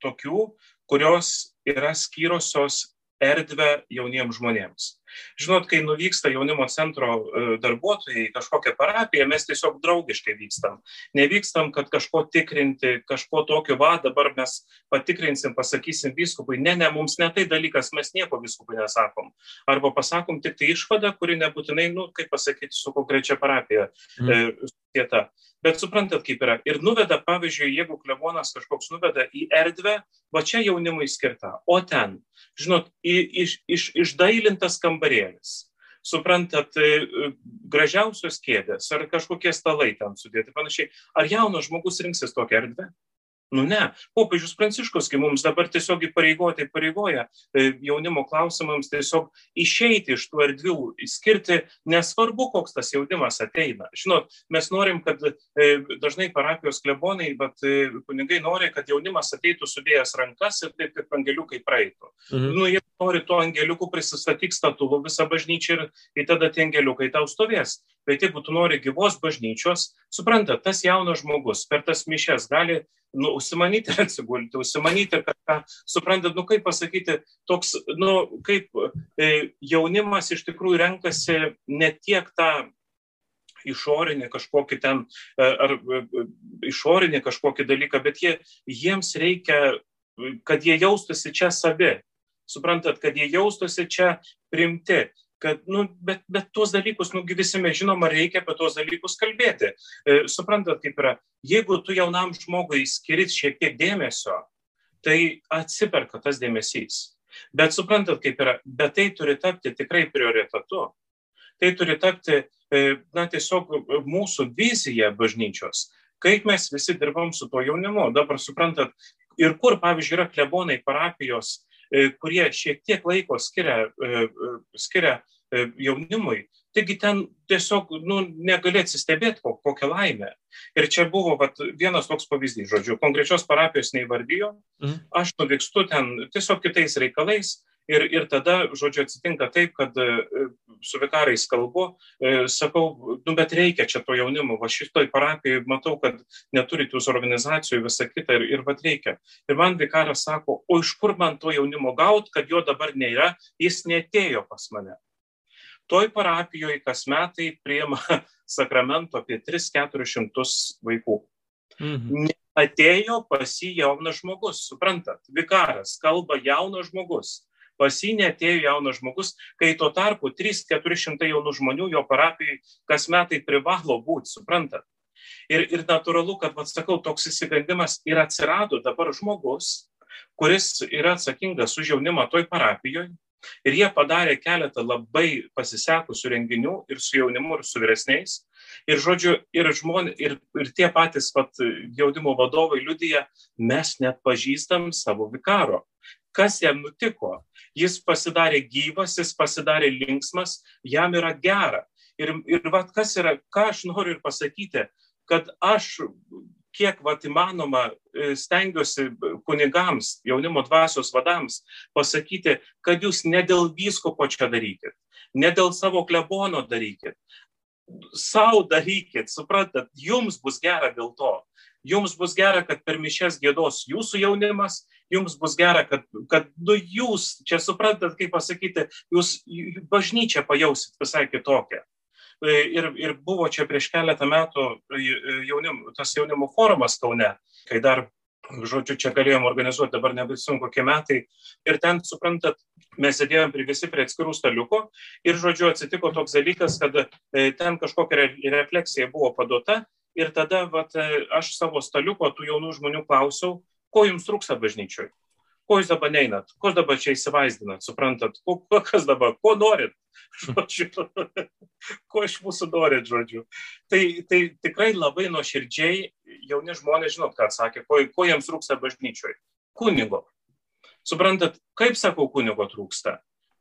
tokių, kurios yra skyrusios erdvę jauniems žmonėms. Žinot, kai nuvyksta jaunimo centro e, darbuotojai į kažkokią parapiją, mes tiesiog draugiškai vykstam. Nevykstam, kad kažko tikrinti, kažko tokio, va, dabar mes patikrinsim, pasakysim viskupui. Ne, ne, mums ne tai dalykas, mes nieko viskupui nesakom. Arba pasakom tik tai išvadą, kuri nebūtinai, nu, kaip pasakyti, su konkrečia parapija mm. e. Bet suprantat, kaip yra. Ir nuveda, pavyzdžiui, jeigu klebonas kažkoks nuveda į erdvę, va čia jaunimui skirta, o ten, žinot, iš, iš, išdailintas kambarėlis. Suprantat, e, gražiausios kėdės ar kažkokie stalai ten sudėti panašiai. Ar jaunas žmogus rinksis tokią erdvę? Nu ne, popiežius Pranciškus, kai mums dabar tiesiog įpareigotai pareigoja e, jaunimo klausimams tiesiog išeiti iš tų erdvių, skirti, nesvarbu, koks tas jaunimas ateina. Žinot, mes norim, kad e, dažnai parapijos klebonai, bet e, kunigai nori, kad jaunimas ateitų sudėjęs rankas ir taip kaip angeliukai praeitų. Mhm. Nu, jie nori to angeliukų prisistatyk statulų visą bažnyčią ir, ir tada tie angeliukai tau stovės. Bet jeigu tu nori gyvos bažnyčios, supranta, tas jaunas žmogus per tas mišes gali nu, užsimanyti atsigulti, užsimanyti kažką, suprantat, nu kaip pasakyti, toks, nu kaip e, jaunimas iš tikrųjų renkasi ne tiek tą išorinį kažkokį ten, e, ar e, išorinį kažkokį dalyką, bet jie, jiems reikia, kad jie jaustųsi čia savi. Suprantat, kad jie jaustųsi čia primti kad, nu, bet, bet tuos dalykus, nu, visi mes žinoma, reikia apie tuos dalykus kalbėti. E, suprantat, kaip yra, jeigu tu jaunam žmogui skirit šiek tiek dėmesio, tai atsiperka tas dėmesys. Bet suprantat, kaip yra, bet tai turi tapti tikrai prioritetu. Tai turi tapti, e, na, tiesiog mūsų vizija bažnyčios. Kaip mes visi dirbam su to jaunimu. Dabar suprantat, ir kur, pavyzdžiui, yra klebonai parapijos, E, kurie šiek tiek laiko skiria, e, e, skiria jaunimui. Taigi ten tiesiog nu, negali atsistebėti, kokią laimę. Ir čia buvo vat, vienas toks pavyzdys, žodžiu, konkrečios parapijos neįvardijo, mhm. aš nuvykstu ten tiesiog kitais reikalais, Ir, ir tada, žodžiu, atsitinka taip, kad e, su vikarais kalbu, e, sakau, nu bet reikia čia to jaunimo, va šitoj parapijai matau, kad neturit jūs organizacijų visą kitą ir, ir vad reikia. Ir man vikaras sako, o iš kur man to jaunimo gaut, kad jo dabar nėra, jis netėjo pas mane. Toj parapijoje kas metai priema sakramento apie 3-400 vaikų. Mhm. Atėjo pas jį jaunas žmogus, suprantat, vikaras, kalba jaunas žmogus pas jį netėjo jaunas žmogus, kai tuo tarpu 3-400 jaunų žmonių jo parapijai kas metai privalo būti, suprantat. Ir, ir natūralu, kad, vad sakau, toks įsigandimas ir atsirado dabar žmogus, kuris yra atsakingas už jaunimą toj parapijoje. Ir jie padarė keletą labai pasisekusių renginių ir su jaunimu, ir su vyresniais. Ir, žodžiu, ir, žmonė, ir, ir tie patys pat jaunimo vadovai liudyja, mes net pažįstam savo vikaro. Kas jam nutiko? jis pasidarė gyvas, jis pasidarė linksmas, jam yra gera. Ir, ir vat, kas yra, ką aš noriu ir pasakyti, kad aš kiek vat įmanoma e, stengiuosi kunigams, jaunimo dvasios vadams pasakyti, kad jūs ne dėl visko ko čia darykit, ne dėl savo klebono darykit, savo darykit, suprantat, jums bus gera dėl to. Jums bus gera, kad per mišes gėdos jūsų jaunimas jums bus gera, kad, kad nu, jūs čia suprantat, kaip pasakyti, jūs bažnyčią pajausit visai kitokią. E, ir, ir buvo čia prieš keletą metų e, jaunim, tas jaunimo forumas Kaune, kai dar, žodžiu, čia galėjom organizuoti, dabar nebesim kokie metai. Ir ten, suprantat, mes sėdėjom prie visi prie atskirų staliuko ir, žodžiu, atsitiko toks dalykas, kad e, ten kažkokia refleksija buvo paduota ir tada vat, aš savo staliuko tų jaunų žmonių klausiau, ko jums trūksta bažnyčioj? Ko jūs dabar neinat? Ko dabar čia įsivaizdinat? Suprantat, ko, kas dabar, ko norit? Žodžiu, ko iš mūsų norit, žodžiu. Tai, tai tikrai labai nuoširdžiai jauni žmonės, žinot, ką atsakė, ko, ko jiems trūksta bažnyčioj? Kunigo. Suprantat, kaip sakau, kunigo trūksta?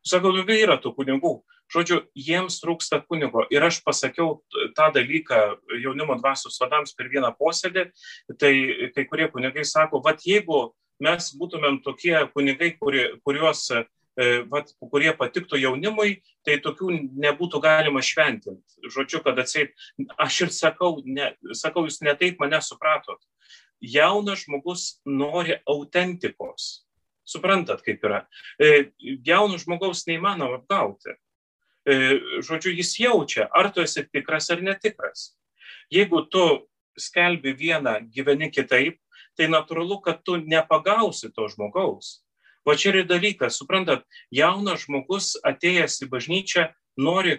Sakau, nu, yra tų kunigų. Žodžiu, jiems trūksta kunigo. Ir aš pasakiau tą dalyką jaunimo dvasios vadams per vieną posėdį, tai kai kurie kunigai sako, vad jeigu mes būtumėm tokie kunigai, kurie, kuriuos E, vat, kurie patiktų jaunimui, tai tokių nebūtų galima šventinti. Žodžiu, kad atseit, aš ir sakau, ne, sakau, jūs netaip mane supratot. Jaunas žmogus nori autentikos. Suprantat, kaip yra. E, Jaunų žmogaus neįmanoma apgauti. E, žodžiu, jis jaučia, ar tu esi tikras ar netikras. Jeigu tu skelbi vieną, gyveni kitaip, tai natūralu, kad tu nepagausi to žmogaus. Va čia ir dalykas, suprantat, jaunas žmogus atėjęs į bažnyčią nori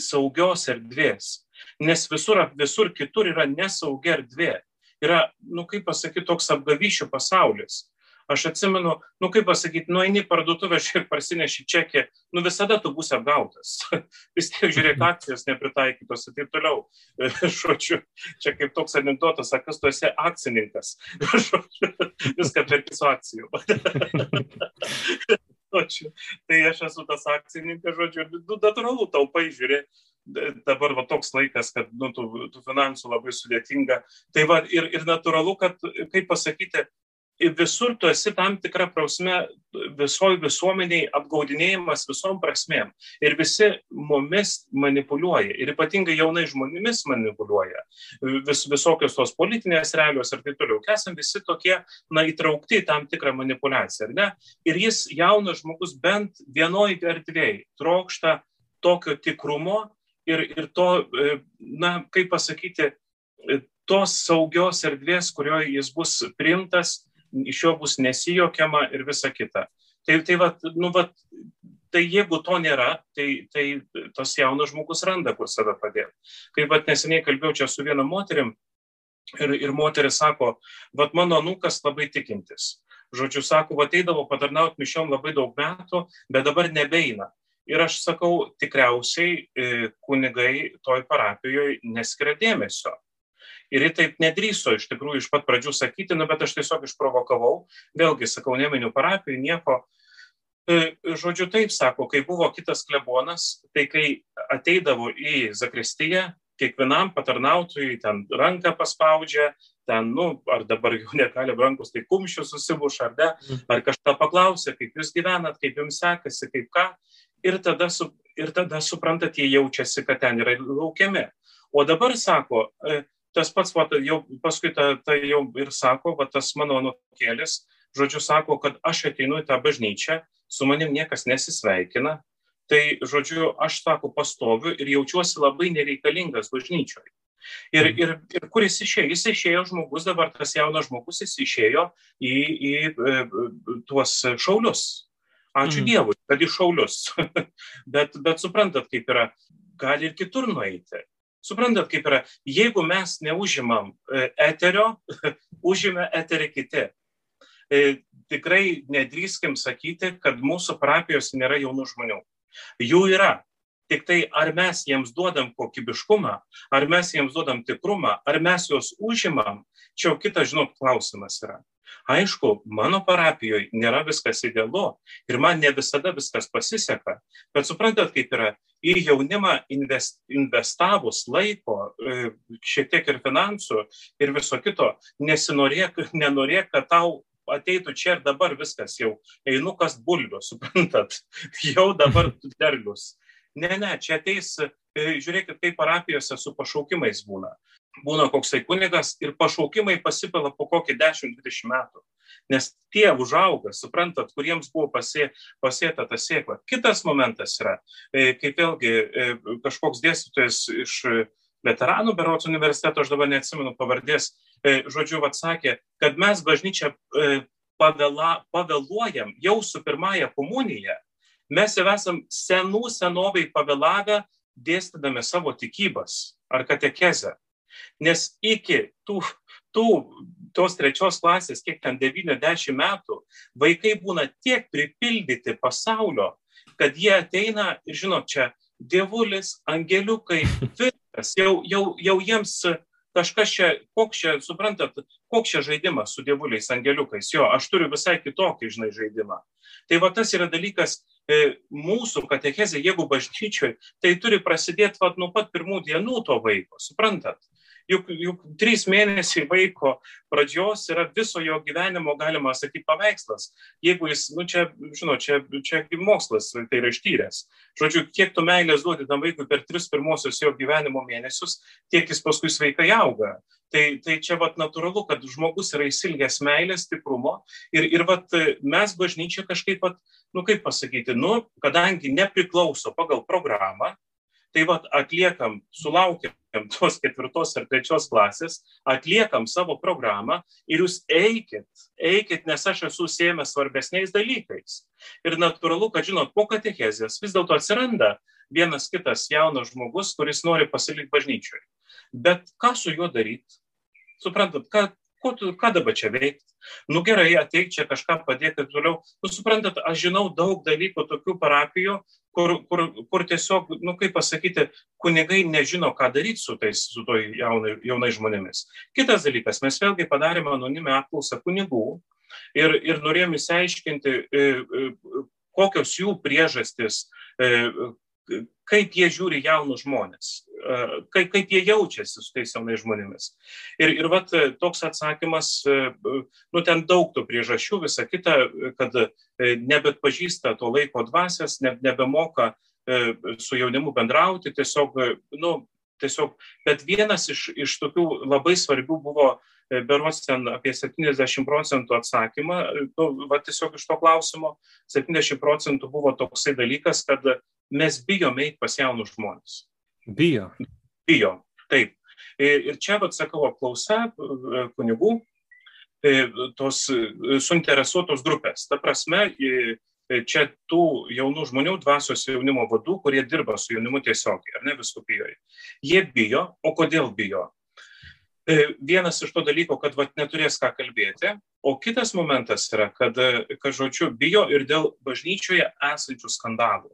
saugios erdvės, nes visur, visur kitur yra nesaugia erdvė. Yra, nu kaip pasakyti, toks apgavyšių pasaulis. Aš atsimenu, nu kaip pasakyti, nueini parduotuvę ir parsineši čekį, nu visada tu būsi apgautas. Vis tiek žiūrėk, akcijos nepritaikytos ir taip toliau. Šočiu, čia kaip toks anegdotas, kas tu esi akcininkas. Šočiu, viską perki su akcijų. Šočiu, tai aš esu tas akcininkas, žodžiu, nu, natūralu, taupai žiūrė, dabar va toks laikas, kad nu, tų, tų finansų labai sudėtinga. Tai va ir, ir natūralu, kad, kaip pasakyti, visur tu esi tam tikrą prasme visoji visuomeniai apgaudinėjimas visom prasmėm. Ir visi mumis manipuliuoja. Ir ypatingai jaunai žmonėmis manipuliuoja. Vis, visokios tos politinės realios ir taip toliau. Esam visi tokie, na, įtraukti į tam tikrą manipulaciją, ar ne? Ir jis, jaunas žmogus, bent vienoje erdvėje trokšta tokio tikrumo ir, ir to, e, na, kaip pasakyti, e, tos saugios erdvės, kurioje jis bus priimtas iš jo bus nesijokiama ir visa kita. Tai, tai, va, nu, va, tai jeigu to nėra, tai, tai tas jaunas žmogus randa, kur save padėti. Kai va, neseniai kalbėjau čia su viena moterim ir, ir moteris sako, va, mano nukas labai tikintis. Žodžiu, sako, va, ateidavo patarnauti mišiom labai daug metų, bet dabar nebeina. Ir aš sakau, tikriausiai e, kunigai toj parapijoje neskiria dėmesio. Ir ji taip nedrįso iš tikrųjų iš pat pradžių sakyti, nu, bet aš tiesiog išprovokavau, vėlgi sakau, neminiu parapijų, nieko. E, žodžiu, taip sako, kai buvo kitas klebonas, tai kai ateidavo į Zakristiją, kiekvienam patarnautojui ten ranką paspaudžia, ten, nu, ar dabar jau negali rankus, tai kumščių susibuš, ar ne, mhm. ar kažką paklausė, kaip jūs gyvenat, kaip jums sekasi, kaip ką. Ir tada, su, ir tada suprantat, jie jaučiasi, kad ten yra laukiami. O dabar sako, e, tas pats, va, jau paskui ta, ta jau ir sako, va, tas mano nukėlis, žodžiu, sako, kad aš ateinu į tą bažnyčią, su manim niekas nesisveikina, tai, žodžiu, aš, sako, pastoviu ir jaučiuosi labai nereikalingas bažnyčioje. Ir, ir, ir kur jis išėjo? Jis išėjo žmogus, dabar tas jaunas žmogus, jis išėjo į, į, į e, tuos šaulius. Ačiū mm. Dievui, kad į šaulius. bet, bet suprantat, kaip yra, gali ir kitur nueiti. Suprantat, kaip yra, jeigu mes neužimam e, eterio, užima eterį kiti. E, tikrai nedrįskim sakyti, kad mūsų parapijos nėra jaunų žmonių. Jų yra. Tik tai ar mes jiems duodam kokybiškumą, ar mes jiems duodam tikrumą, ar mes juos užimam, čia jau kitas, žinot, klausimas yra. Aišku, mano parapijoje nėra viskas idealu ir man ne visada viskas pasiseka, bet suprantat, kaip yra, į jaunimą invest, investavus laiko, e, šiek tiek ir finansų ir viso kito, nesinorėk, nenorėk, kad tau ateitų čia ir dabar viskas jau, einu kas bulvių, suprantat, jau dabar derlius. Ne, ne, čia ateis, e, žiūrėkit, kaip parapijose su pašaukimais būna būna koksai kunigas ir pašaukimai pasipila po kokį 10-20 metų. Nes tie užauga, suprantat, kuriems buvo pasė, pasėta ta sėkla. Kitas momentas yra, e, kaip vėlgi e, kažkoks dėstytojas iš veteranų berots universiteto, aš dabar neatsimenu pavardės, e, žodžiu, atsakė, kad mes bažnyčią pavėla, pavėluojam jau su pirmąją komuniją. Mes jau esam senų senoviai pavėlavę dėstydami savo tikybas ar katekezę. Nes iki tų, tų, tos trečios klasės, kiek ten 90 metų, vaikai būna tiek pripildyti pasaulio, kad jie ateina ir, žinot, čia dievulis, angeliukai, viskas, jau, jau, jau jiems kažkas čia, koks čia, suprantat, koks čia žaidimas su dievuliais, angeliukais. Jo, aš turiu visai kitokį, žinai, žaidimą. Tai va tas yra dalykas, mūsų katechezė, jeigu bažnyčioje, tai turi prasidėti vat, nuo pat pirmų dienų to vaiko, suprantat? Juk, juk trys mėnesiai vaiko pradžios yra viso jo gyvenimo, galima sakyti, paveikslas. Jeigu jis, nu čia, žinot, čia, čia mokslas, tai yra ištyręs. Žodžiu, kiek tu meilės duodi tam vaikui per tris pirmosius jo gyvenimo mėnesius, tiek jis paskui sveikai auga. Tai, tai čia vat natūralu, kad žmogus yra įsilgęs meilės, stiprumo ir, ir vat mes bažnyčia kažkaip, vat, nu kaip pasakyti, nu, kadangi nepriklauso pagal programą, tai vat atliekam, sulaukiam tos ketvirtos ar trečios klasės, atliekam savo programą ir jūs eikit, eikit, nes aš esu sėmęs svarbesniais dalykais. Ir natūralu, kad žinot, po katechezės vis dėlto atsiranda vienas kitas jaunas žmogus, kuris nori pasilikti bažnyčioje. Bet ką su juo daryti? Suprantat, ką, ko tu, ką dabar čia veikti? Nu gerai, ateik čia kažką padėti ir toliau. Nu suprantat, aš žinau daug dalykų tokių parapijų, kur, kur, kur tiesiog, nu kaip pasakyti, kunigai nežino, ką daryti su tais, su to jaunai, jaunai žmonėmis. Kitas dalykas, mes vėlgi padarėme anonimę apklausą kunigų ir, ir norėjome įsiaiškinti, e, e, kokios jų priežastis, e, kaip jie žiūri jaunus žmonės, kaip, kaip jie jaučiasi su tais jaunais žmonėmis. Ir, ir vat, toks atsakymas, nu ten daug tų priežasčių, visa kita, kad nebet pažįsta to laiko dvasias, ne, nebemoka su jaunimu bendrauti, tiesiog, nu, tiesiog, bet vienas iš, iš tokių labai svarbių buvo beros ten apie 70 procentų atsakymą, nu, va tiesiog iš to klausimo 70 procentų buvo toksai dalykas, kad mes bijome eiti pas jaunus žmonės. Bijo. Bijo, taip. Ir čia, vad sakau, apklausa kunigų, tos suinteresuotos grupės. Ta prasme, čia tų jaunų žmonių, dvasios jaunimo vadų, kurie dirba su jaunimu tiesiogiai, ar ne viskupijoje. Jie bijo, o kodėl bijo? Vienas iš to dalyko, kad vat, neturės ką kalbėti, o kitas momentas yra, kad, kad žodžiu, bijo ir dėl bažnyčioje esančių skandalų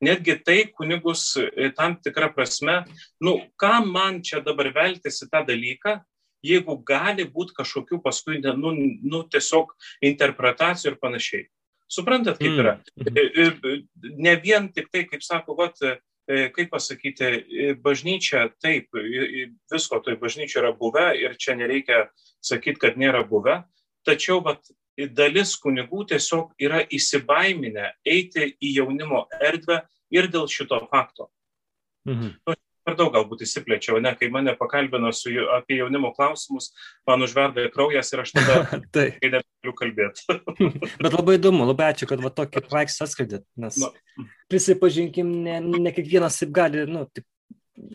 netgi tai kunigus e, tam tikrą prasme, nu, kam man čia dabar veltis į tą dalyką, jeigu gali būti kažkokių paskui, nu, nu, tiesiog interpretacijų ir panašiai. Suprantat, kaip yra? Mm. Ne vien tik tai, kaip sako, vat, kaip pasakyti, bažnyčia, taip, visko toj bažnyčia yra buvę ir čia nereikia sakyti, kad nėra buvę, tačiau vat, dalis kunigų tiesiog yra įsibaiminę eiti į jaunimo erdvę ir dėl šito fakto. Mhm. Nu, per daug galbūt įsiplėčiau, ne, kai mane pakalbino su, apie jaunimo klausimus, man užverda kraujas ir aš tada tai. nebegaliu kalbėti. Bet labai įdomu, labai ačiū, kad va tokį paveikslą atskleidėt, nes nu. prisipažinkim, ne, ne kiekvienas taip gali, nu, taip,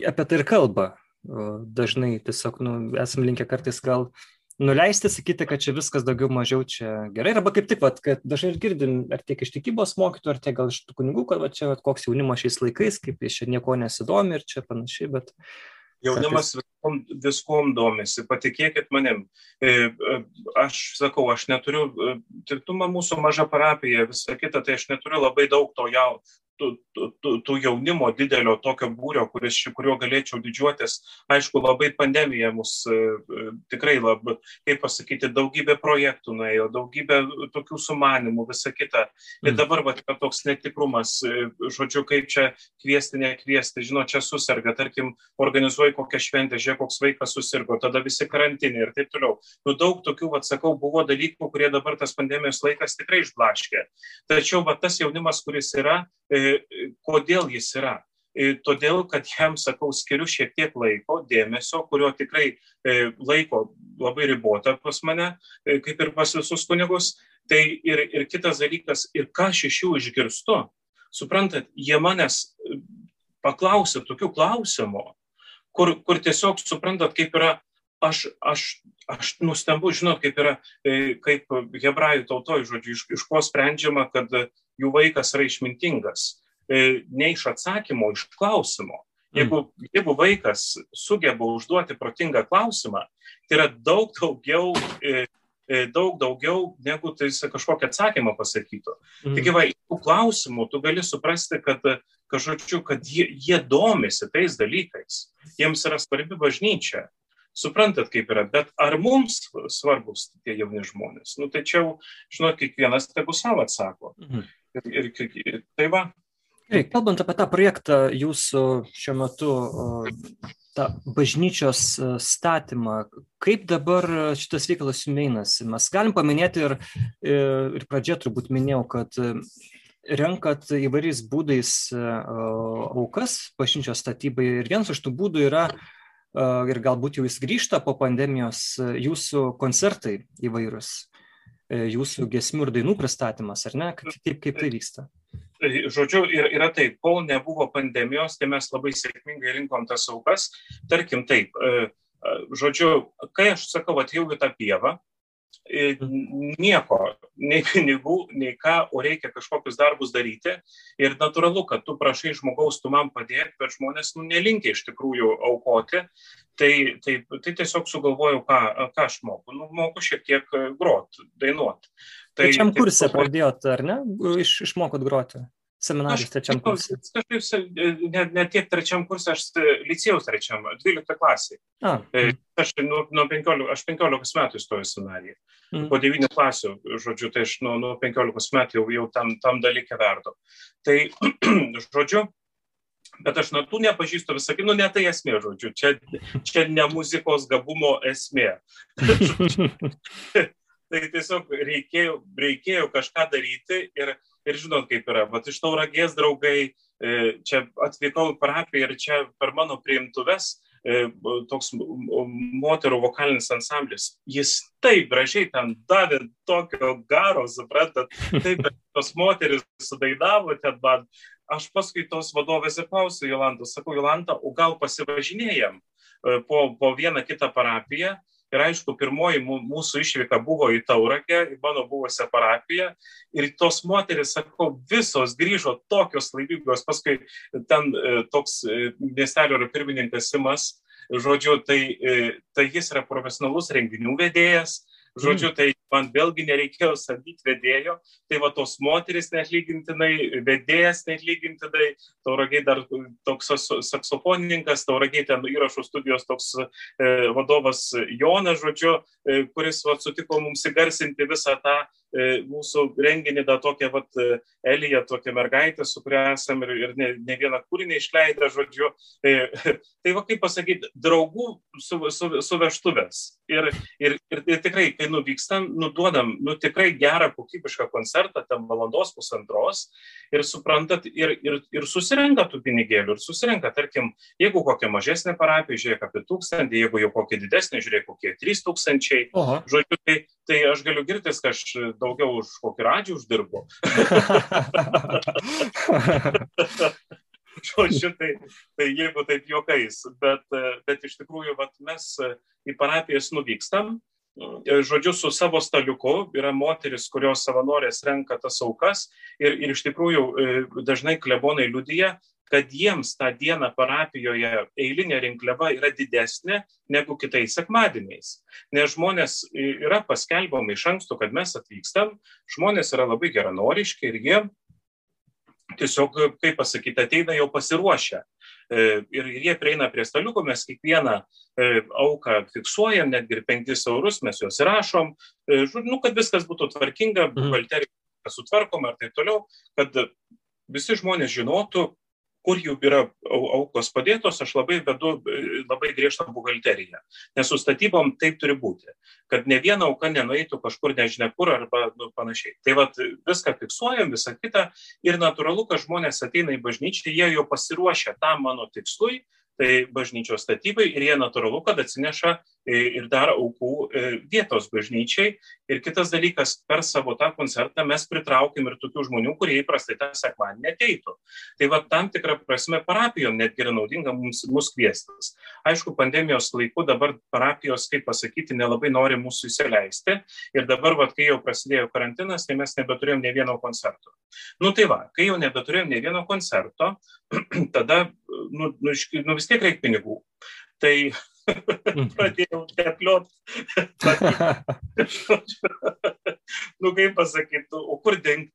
apie tai ir kalba. Dažnai tiesiog, nu, esam linkę kartais gal uh, nuleisti, sakyti, kad čia viskas daugiau mažiau čia gerai, arba kaip tik, vat, kad dažnai ir girdim, ar tiek iš tikybos mokytojų, ar tiek gal iš tų kunigų, kad va, čia vat, koks jaunimas šiais laikais, kaip jis čia nieko nesidomi ir čia panašiai, bet... Jaunimas viskom, viskom domisi, patikėkit manim. E, e, aš sakau, aš neturiu, e, tik tu man mūsų maža parapija, visa kita, tai aš neturiu labai daug to jau, tų, tų, tų jaunimo didelio tokio būrio, kuris, kuriuo galėčiau didžiuotis. Aišku, labai pandemija mus tikrai labai, kaip pasakyti, daugybė projektų nuėjo, daugybė tokių sumanimų, visa kita. Ir mm. dabar va, toks netikrumas, žodžiu, kaip čia kviesti, nekviesti, žinot, čia susirga, tarkim, organizuoji kokią šventę, žiūrėk, koks vaikas susirgo, tada visi karantinai ir taip toliau. Nu, daug tokių, va, sakau, buvo dalykų, kurie dabar tas pandemijos laikas tikrai išblaškė. Tačiau va, tas jaunimas, kuris yra, kodėl jis yra. Todėl, kad jam, sakau, skiriu šiek tiek laiko, dėmesio, kurio tikrai laiko labai ribota pas mane, kaip ir pas visus kunigus. Tai ir, ir kitas dalykas, ir ką aš iš jų išgirstu, suprantat, jie manęs paklausė tokių klausimų, kur, kur tiesiog suprantat, kaip yra, aš, aš, aš nustembu, žinot, kaip yra, kaip hebrajų tautoje, žodžiu, iš, iš ko sprendžiama, kad jų vaikas yra išmintingas. E, ne iš atsakymo, iš klausimo. Jeigu, mm. jeigu vaikas sugeba užduoti protingą klausimą, tai yra daug daugiau, e, e, daug daugiau negu tai jis kažkokią atsakymą pasakytų. Mm. Taigi, va, tų klausimų tu gali suprasti, kad, kažkočiu, kad jie, jie domisi tais dalykais, jiems yra svarbi bažnyčia. Suprantat, kaip yra, bet ar mums svarbus tie jauni žmonės? Nu, tai čia, žinot, kiekvienas tegu savo atsako. Mhm. ir, ir tai va. Gerai, kalbant apie tą projektą, jūsų šiuo metu tą bažnyčios statymą, kaip dabar šitas reikalas jums einasi? Mes galim paminėti ir, ir pradžioje turbūt minėjau, kad renkat įvairiais būdais aukas bažnyčios statybai ir vienas iš tų būdų yra ir galbūt jau jis grįžta po pandemijos jūsų koncertai įvairūs, jūsų gesmių ir dainų pristatymas, ar ne? Kaip, kaip tai vyksta? Žodžiu, ir, yra taip, kol nebuvo pandemijos, tai mes labai sėkmingai rinkom tas aukas. Tarkim taip, e, e, žodžiu, kai aš sakau, atėjau į tą pievą, nieko, nei pinigų, nei ką, o reikia kažkokius darbus daryti. Ir natūralu, kad tu prašai žmogaus, tu man padėk, bet žmonės nu, nelinkia iš tikrųjų aukoti. Tai, tai, tai tiesiog sugalvojau, ką, ką aš moku. Nu, moku šiek tiek grot, dainuot. Tai Trečiam kursė pradėjot, ar ne? Iš, išmokot groti? Seminarijos trečiam kursė. Kažkaip, ne, ne tiek trečiam kursė, aš licėjaus trečiam, 12 klasė. A. E, aš nuo, nuo 15, aš 15 metų įstojau seminariją. Mm. Po 9 klasių, žodžiu, tai aš nuo, nuo 15 metų jau, jau tam, tam dalykę verdu. Tai, žodžiu, bet aš natų nepažįstu visą, nu ne tai esmė, žodžiu, čia, čia ne muzikos gabumo esmė. tai tiesiog reikėjo, reikėjo kažką daryti ir, ir žinot, kaip yra, bet iš tauragės draugai, e, čia atvykau į parapiją ir čia per mano priimtuves e, toks moterų vokalinis ansamblis. Jis taip gražiai ten davė tokio garo, suprantat, taip, tos moteris sudainavo ten man. Aš paskui tos vadovės ir klausiu Jolantos, sakau, Jolanta, o gal pasivažinėjom e, po, po vieną kitą parapiją Ir aišku, pirmoji mūsų išvyka buvo į Taurakę, į mano buvusią parapiją. Ir tos moteris, sakau, visos grįžo tokios laimingos. Paskui ten e, toks e, miestelio pirmininkas Simas, žodžiu, tai, e, tai jis yra profesionalus renginių vedėjas. Žodžiu, tai man vėlgi nereikėjo samdyti vedėjo, tai va tos moteris neatlygintinai, vedėjas neatlygintinai, tauragiai dar toks saksofonininkas, tauragiai ten įrašų studijos toks e, vadovas Jonas, žodžiu, e, kuris va, sutiko mums įgarsinti visą tą e, mūsų renginį, tą tokią vat, e, Eliją, tokią mergaitę, su kuria esame ir, ir ne, ne vieną kūrinį išleidę, žodžiu. E, tai va kaip pasakyti, draugų su, su, su veštuvės. Ir, ir, ir, ir tikrai, kai nuvykstam, nuduodam, nu tikrai gerą, kokybišką koncertą, ten valandos pusantros ir suprantat, ir, ir, ir susirenka tų pinigėlių, ir susirenka, tarkim, jeigu kokia mažesnė parapija, žiūrėk apie tūkstantį, jeigu jau kokia didesnė, žiūrėk kokie trys tūkstančiai. Žodžiu, tai, tai aš galiu girtis, kad aš daugiau už kokį radžių uždirbu. žodžiu, tai, tai jeigu taip juokais, bet, bet iš tikrųjų vat, mes į parapijas nuvykstam, žodžiu, su savo staliuku, yra moteris, kurios savanorės renka tas aukas ir, ir iš tikrųjų e, dažnai klebonai liudyja, kad jiems tą dieną parapijoje eilinė rinkliava yra didesnė negu kitais sekmadieniais. Nes žmonės yra paskelbama iš anksto, kad mes atvykstam, žmonės yra labai geranoriški ir jie tiesiog, kaip pasakyti, ateina jau pasiruošę. E, ir jie prieina prie staliuko, mes kiekvieną e, auką fiksuojam, netgi ir 5 eurus mes juos įrašom, e, nu, kad viskas būtų tvarkinga, mhm. buhalterija sutvarkoma ir taip toliau, kad visi žmonės žinotų, kur jų yra aukos padėtos, aš labai vedu labai griežtą buhalteriją. Nes su statybom taip turi būti, kad ne viena auka nenueitų kažkur nežinia kur arba nu, panašiai. Tai vad viską fiksuojam, visą kitą ir natūralu, kad žmonės ateina į bažnyčią, jie jau pasiruošę tam mano tikslui, tai bažnyčios statybai ir jie natūralu, kad atsineša e, ir dar aukų e, vietos bažnyčiai. Ir kitas dalykas, per savo tą koncertą mes pritraukim ir tokių žmonių, kurie įprastai tą sekmadienį ateitų. Tai va tam tikrą prasme parapijom netgi yra naudinga mums, mūsų kviestis. Aišku, pandemijos laiku dabar parapijos, kaip pasakyti, nelabai nori mūsų įsileisti. Ir dabar, va, kai jau prasidėjo karantinas, tai mes nebeturėjom ne vieno koncerto. Nu tai va, kai jau nebeturėjom ne vieno koncerto, tada, nu, nu, nu vis tiek reikia pinigų. Tai pradėjau tepliot. nu kaip pasakyti, o kur dingti?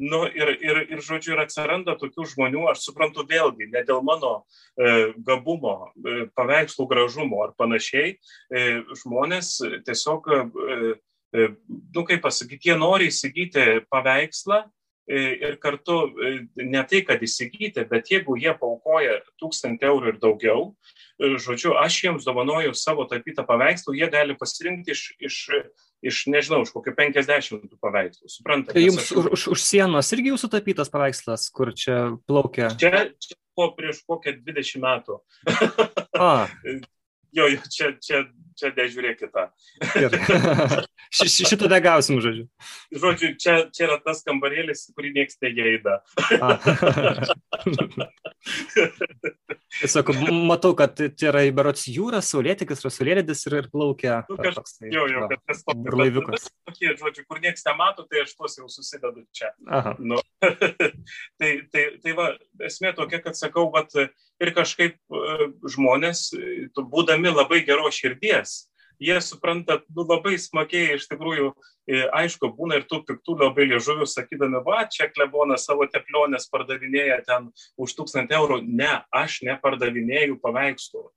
Nu, ir, ir, ir, žodžiu, ir atsiranda tokių žmonių, aš suprantu vėlgi, ne dėl mano e, gabumo, e, paveikslų gražumo ar panašiai, e, žmonės tiesiog, e, e, nu, kaip pasakyti, jie nori įsigyti paveikslą, ir kartu ne tai, kad įsigyti, bet jeigu jie paukoja tūkstantį eurų ir daugiau, žodžiu, aš jiems dovanoju savo tapytą paveikslą, jie gali pasirinkti iš, iš, iš nežinau, iš kokio 50 paveikslų. Suprantate? Tai jums aš... už, už, už sienos irgi jūsų tapytas paveikslas, kur čia plaukia? Čia, čia po prieš kokią 20 metų. Jo, jo, čia, čia, čia nežiūrėkite. Šitą negausim, žodžiu. Žodžiu, čia, čia yra tas kambarėlis, kurį niekas negeida. Tiesiog matau, kad tai yra įberots jūras, saulėtikis, rasulėlėdis ir, ir plaukia. Nu, kaž, toks, tai, jo, jo, kad tas toks. Burlaiviukas. Tokie, žodžiu, kur niekas nemato, tai aš tuos jau susidedu čia. Aha. Nu, tai, tai, tai va, esmė tokia, kad sakau, vat, ir kažkaip žmonės, būdami labai geros širdies, jie supranta nu, labai smagiai, iš tikrųjų, aišku, būna ir tų piktų labai liežuvių, sakydami, va, čia klebonas savo teplionės pardavinėja ten už tūkstantį eurų. Ne, aš nepardavinėju paveikslų.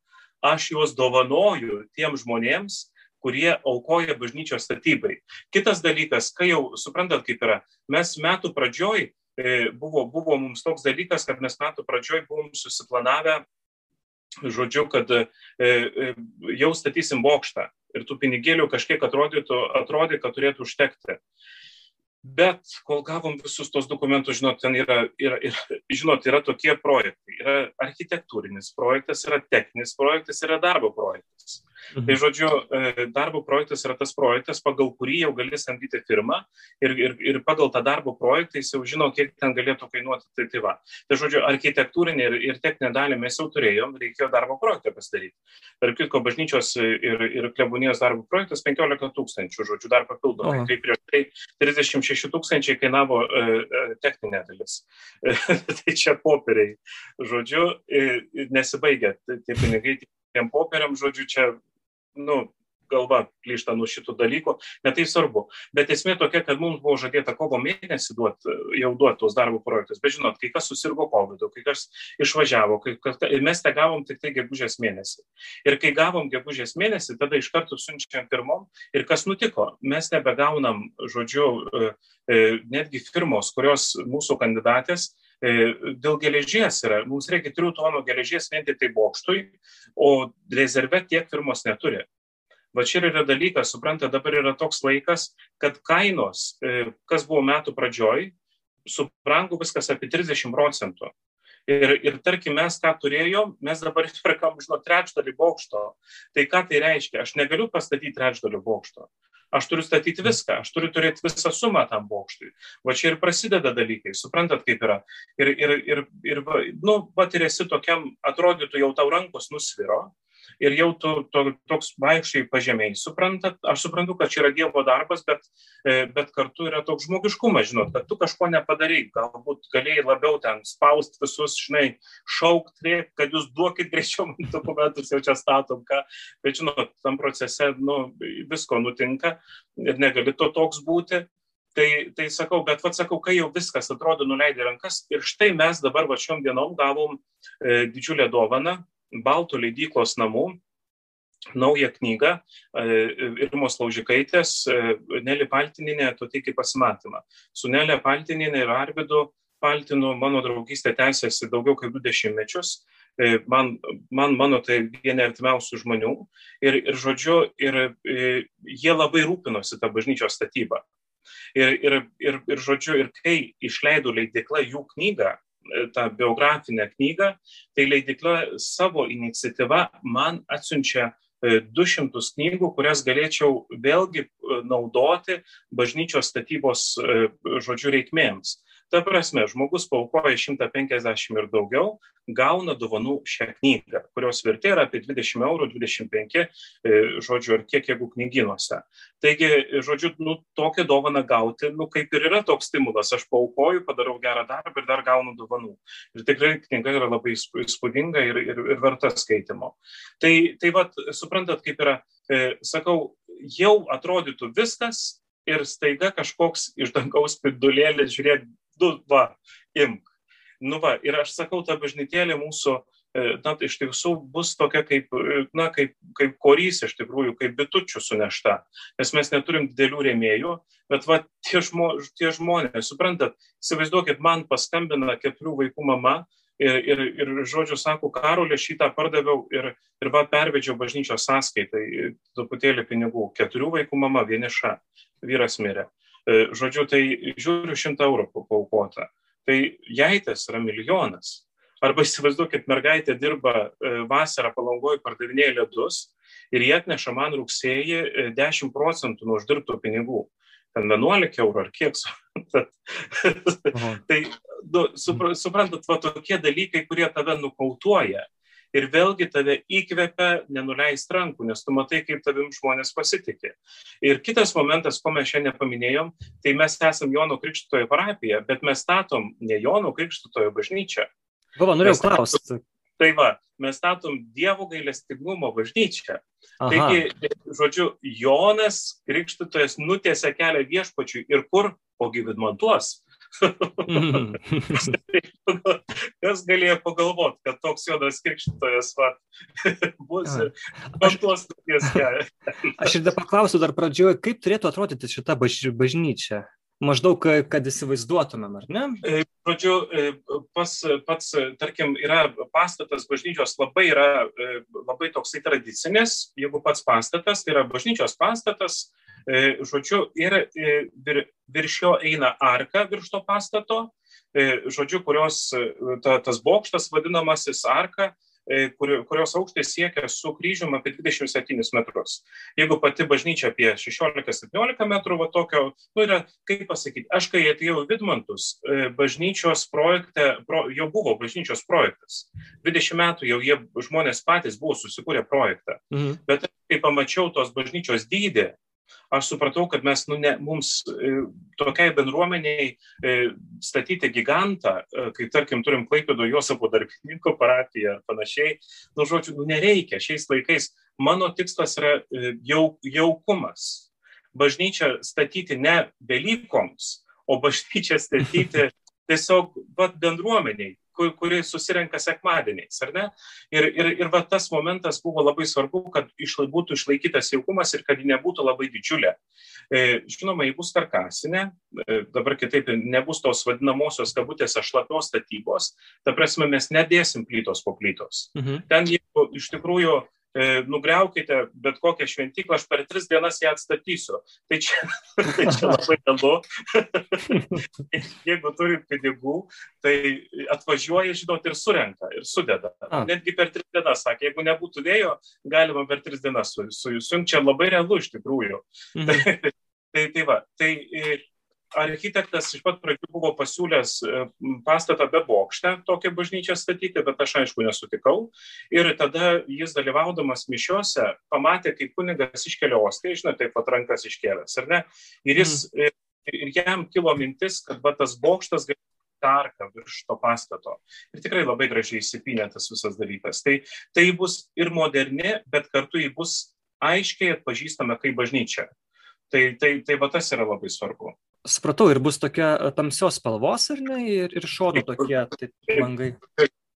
Aš juos dovanoju tiem žmonėms, kurie aukoja bažnyčios statybai. Kitas dalykas, kai jau suprantat, kaip yra, mes metų pradžioj buvo, buvo mums toks dalykas, kad mes metų pradžioj buvom susiplanavę žodžiu, kad e, e, jau statysim bokštą ir tų pinigėlių kažkiek atrodytų, atrodė, kad turėtų užtekti. Bet kol gavom visus tos dokumentus, žinot, ten yra, yra, yra, žinot, yra tokie projektai. Yra architektūrinis projektas, yra techninis projektas, yra darbo projektas. Mhm. Tai žodžiu, e, darbo projektas yra tas projektas, pagal kurį jau gali samdyti firmą ir, ir, ir pagal tą darbo projektą jis jau žino, kiek ten galėtų kainuoti. Tai, tai, va. tai žodžiu, architektūrinė ir, ir techninė dalį mes jau turėjom, reikėjo darbo projektą pasidaryti. Tarp kitko, bažnyčios ir, ir klebonijos darbo projektas 15 tūkstančių, žodžiu, dar papildomai. Tai prieš tai 36 tūkstančiai kainavo uh, techninė dalis. tai čia popieriai. Žodžiu, nesibaigia tie pinigai tiem popieriam, žodžiu, čia nu, galva plyšta nuo šitų dalykų, bet tai svarbu. Bet esmė tokia, kad mums buvo žadėta kovo mėnesį duot, jau duoti tuos darbo projektus. Bet žinot, kai kas susirgo COVID, kai kas išvažiavo, kai kas, mes te gavom tik tai gegužės mėnesį. Ir kai gavom gegužės mėnesį, tada iš karto siunčiam pirmom. Ir kas nutiko? Mes nebegaunam, žodžiu, netgi firmos, kurios mūsų kandidatės dėl geležies yra. Mums reikia 3 tonų geležies vien tik tai bokštui, o rezerve tiek firmos neturi. Va čia yra dalykas, supranta, dabar yra toks laikas, kad kainos, kas buvo metų pradžioj, subrango viskas apie 30 procentų. Ir, ir tarkim, mes ką turėjom, mes dabar perkam, žinot, trečdalį bokšto. Tai ką tai reiškia? Aš negaliu pastatyti trečdalio bokšto. Aš turiu statyti viską, aš turiu turėti visą sumą tam bokštui. Va čia ir prasideda dalykai, suprantat, kaip yra. Ir, ir, ir, ir nu, va, ir esi tokiam, atrodytų, jau tau rankos nusviro, ir jau tu to, toks vaikščiai pažemiai. Suprantat, aš suprantu, kad čia yra Dievo darbas, bet, e, bet kartu yra toks žmogiškumas, žinot, kad tu kažko nepadarai, galbūt galėjai labiau ten spausti visus, žinai, šaukti, kad jūs duokit greičiau dokumentus, jau čia statom, ką, bet žinot, tam procese nu, visko nutinka ir negali to toks būti. Tai, tai sakau, bet vad sakau, kai jau viskas atrodo nuleidė rankas ir štai mes dabar va šiom dienom gavom e, didžiulę dovaną, Baltų leidyklos namų naują knygą Irmos Laužikaitės, Nelį Paltininė, tu tiki pasimatymą. Su Nelė Paltininė ir Arvidu Paltinu mano draugystė tęsiasi daugiau kaip du dešimtmečius. Man, man mano tai vieni artimiausių žmonių. Ir, ir žodžiu, ir, ir jie labai rūpinosi tą bažnyčios statybą. Ir, ir, ir, ir žodžiu, ir kai išleido leidikla jų knygą, tą biografinę knygą, tai leidikla savo iniciatyva man atsiunčia 200 knygų, kurias galėčiau vėlgi naudoti bažnyčios statybos, žodžiu, reikmėms. Ta prasme, žmogus paukoja 150 ir daugiau, gauna dovanų šią knygą, kurios vertė yra apie 20 eurų, 25, žodžiu, ar kiek jeigu knyginuose. Taigi, žodžiu, nu, tokią dovaną gauti, nu, kaip ir yra toks stimulas, aš paukoju, padarau gerą darbą ir dar gaunu dovanų. Ir tikrai knyga yra labai įspūdinga ir, ir, ir verta skaitimo. Tai, tai vad, suprantat, kaip yra, e, sakau, jau atrodytų viskas, ir staiga kažkoks iš dangaus spindulėlis, žiūrėk, du, va, imk. Nu va, ir aš sakau, ta bažnytėlė mūsų na, tai iš tiesų bus tokia kaip, na, kaip, kaip korys iš tikrųjų, kaip bitučių sunešta, nes mes neturim didelių rėmėjų, bet va, tie, žmo, tie žmonės, suprantat, įsivaizduokit, man paskambina keturių vaikų mama ir, ir, ir žodžiu, sako, karolė šitą pardaviau ir, ir va, pervedžiau bažnyčios sąskaitai truputėlį pinigų, keturių vaikų mama vieniša, vyras mirė. E, žodžiu, tai žiūriu šimtą eurų paukota. Tai jai tas yra milijonas. Arba įsivaizduokit, mergaitė dirba e, vasarą palangoje, pardavinėja ledus ir jie atneša man rugsėjį 10 e, procentų nuo uždirbtų pinigų. Ten 11 eurų ar kiek. tai nu, suprantat, va tokie dalykai, kurie tave nukautuoja ir vėlgi tave įkvepia nenuleist rankų, nes tu matai, kaip tavim žmonės pasitikė. Ir kitas momentas, ko mes šiandien paminėjom, tai mes esam Jono Krikštojo parapija, bet mes statom ne Jono Krikštojo bažnyčią, Buvo, norėjau klausti. Tai va, mes statom Dievo gailestingumo bažnyčią. Aha. Taigi, žodžiu, Jonas Krikštytojas nutėse kelią viešpačiui ir kur? Ogi vidmantuos. Mm. Kas galėjo pagalvoti, kad toks Jonas Krikštytojas va, bus nutės kelią. Aš ir dar paklausiu dar pradžioje, kaip turėtų atrodyti šita baž, bažnyčia? Maždaug, kad įsivaizduotumėm, ar ne? E, žodžiu, e, pas, pats, tarkim, yra pastatas bažnyčios labai yra labai toksai tradicinis, jeigu pats pastatas, tai yra bažnyčios pastatas, e, žodžiu, ir vir, virš jo eina arka virš to pastato, žodžiu, kurios ta, tas bokštas vadinamasis arka E, kurios aukštis siekia su kryžium apie 27 metrus. Jeigu pati bažnyčia apie 16-17 metrų, va tokio, nu yra, kaip pasakyti, aš kai atėjau Vidmantus, e, bažnyčios projekte, pro, jau buvo bažnyčios projektas. 20 metų jau jie žmonės patys buvo susikūrę projektą. Mhm. Bet kai pamačiau tos bažnyčios dydį, aš supratau, kad mes, nu, ne, mums e, tokiai bendruomeniai e, statyti gigantą, e, kai tarkim turim Klaipėdo Josapo darbininko parapiją ar panašiai, nu, žodžiu, nu, nereikia šiais laikais. Mano tikslas yra jau, jaukumas. Bažnyčią statyti ne Velykoms, o bažnyčią statyti tiesiog vat, bendruomeniai, kuri susirenka sekmadieniais, ar ne? Ir, ir, ir va tas momentas buvo labai svarbu, kad išla, būtų išlaikytas jaukumas ir kad ji nebūtų labai didžiulė. E, žinoma, jei bus karkasinė, e, dabar kitaip nebus tos vadinamosios kabutėse šlapios statybos, ta prasme mes nedėsim plytos po plytos. Mhm. Ten jeigu iš tikrųjų nugriaukite bet kokią šventyklą, aš per tris dienas ją atstatysiu. Tai čia, tai čia labai galu. Jeigu turit pinigų, tai atvažiuoja, žinot, ir surenka, ir sudeda. A. Netgi per tris dienas, sakė, jeigu nebūtų vėjo, galima per tris dienas su, su, sujungti. Čia labai realu iš tikrųjų. Mhm. tai, tai, tai va, tai architektas iš pat pradžių buvo pasiūlęs e, pastatą be bokštę, tokią bažnyčią statyti, bet aš aišku nesutikau. Ir tada jis dalyvaudamas mišiuose pamatė, kaip kunigas iškelia ostį, žinot, taip pat rankas iškėlęs, ar ne? Ir, jis, mm. ir jam kilo mintis, kad va, tas bokštas galėtų arka virš to pastato. Ir tikrai labai gražiai įsipinė tas visas dalykas. Tai, tai bus ir moderni, bet kartu jį bus aiškiai atpažįstama kaip bažnyčia. Tai, tai, tai va tas yra labai svarbu. Supratau, ir bus tokia e, tamsios spalvos, ar ne, ir, ir šonų tokie tai, langai.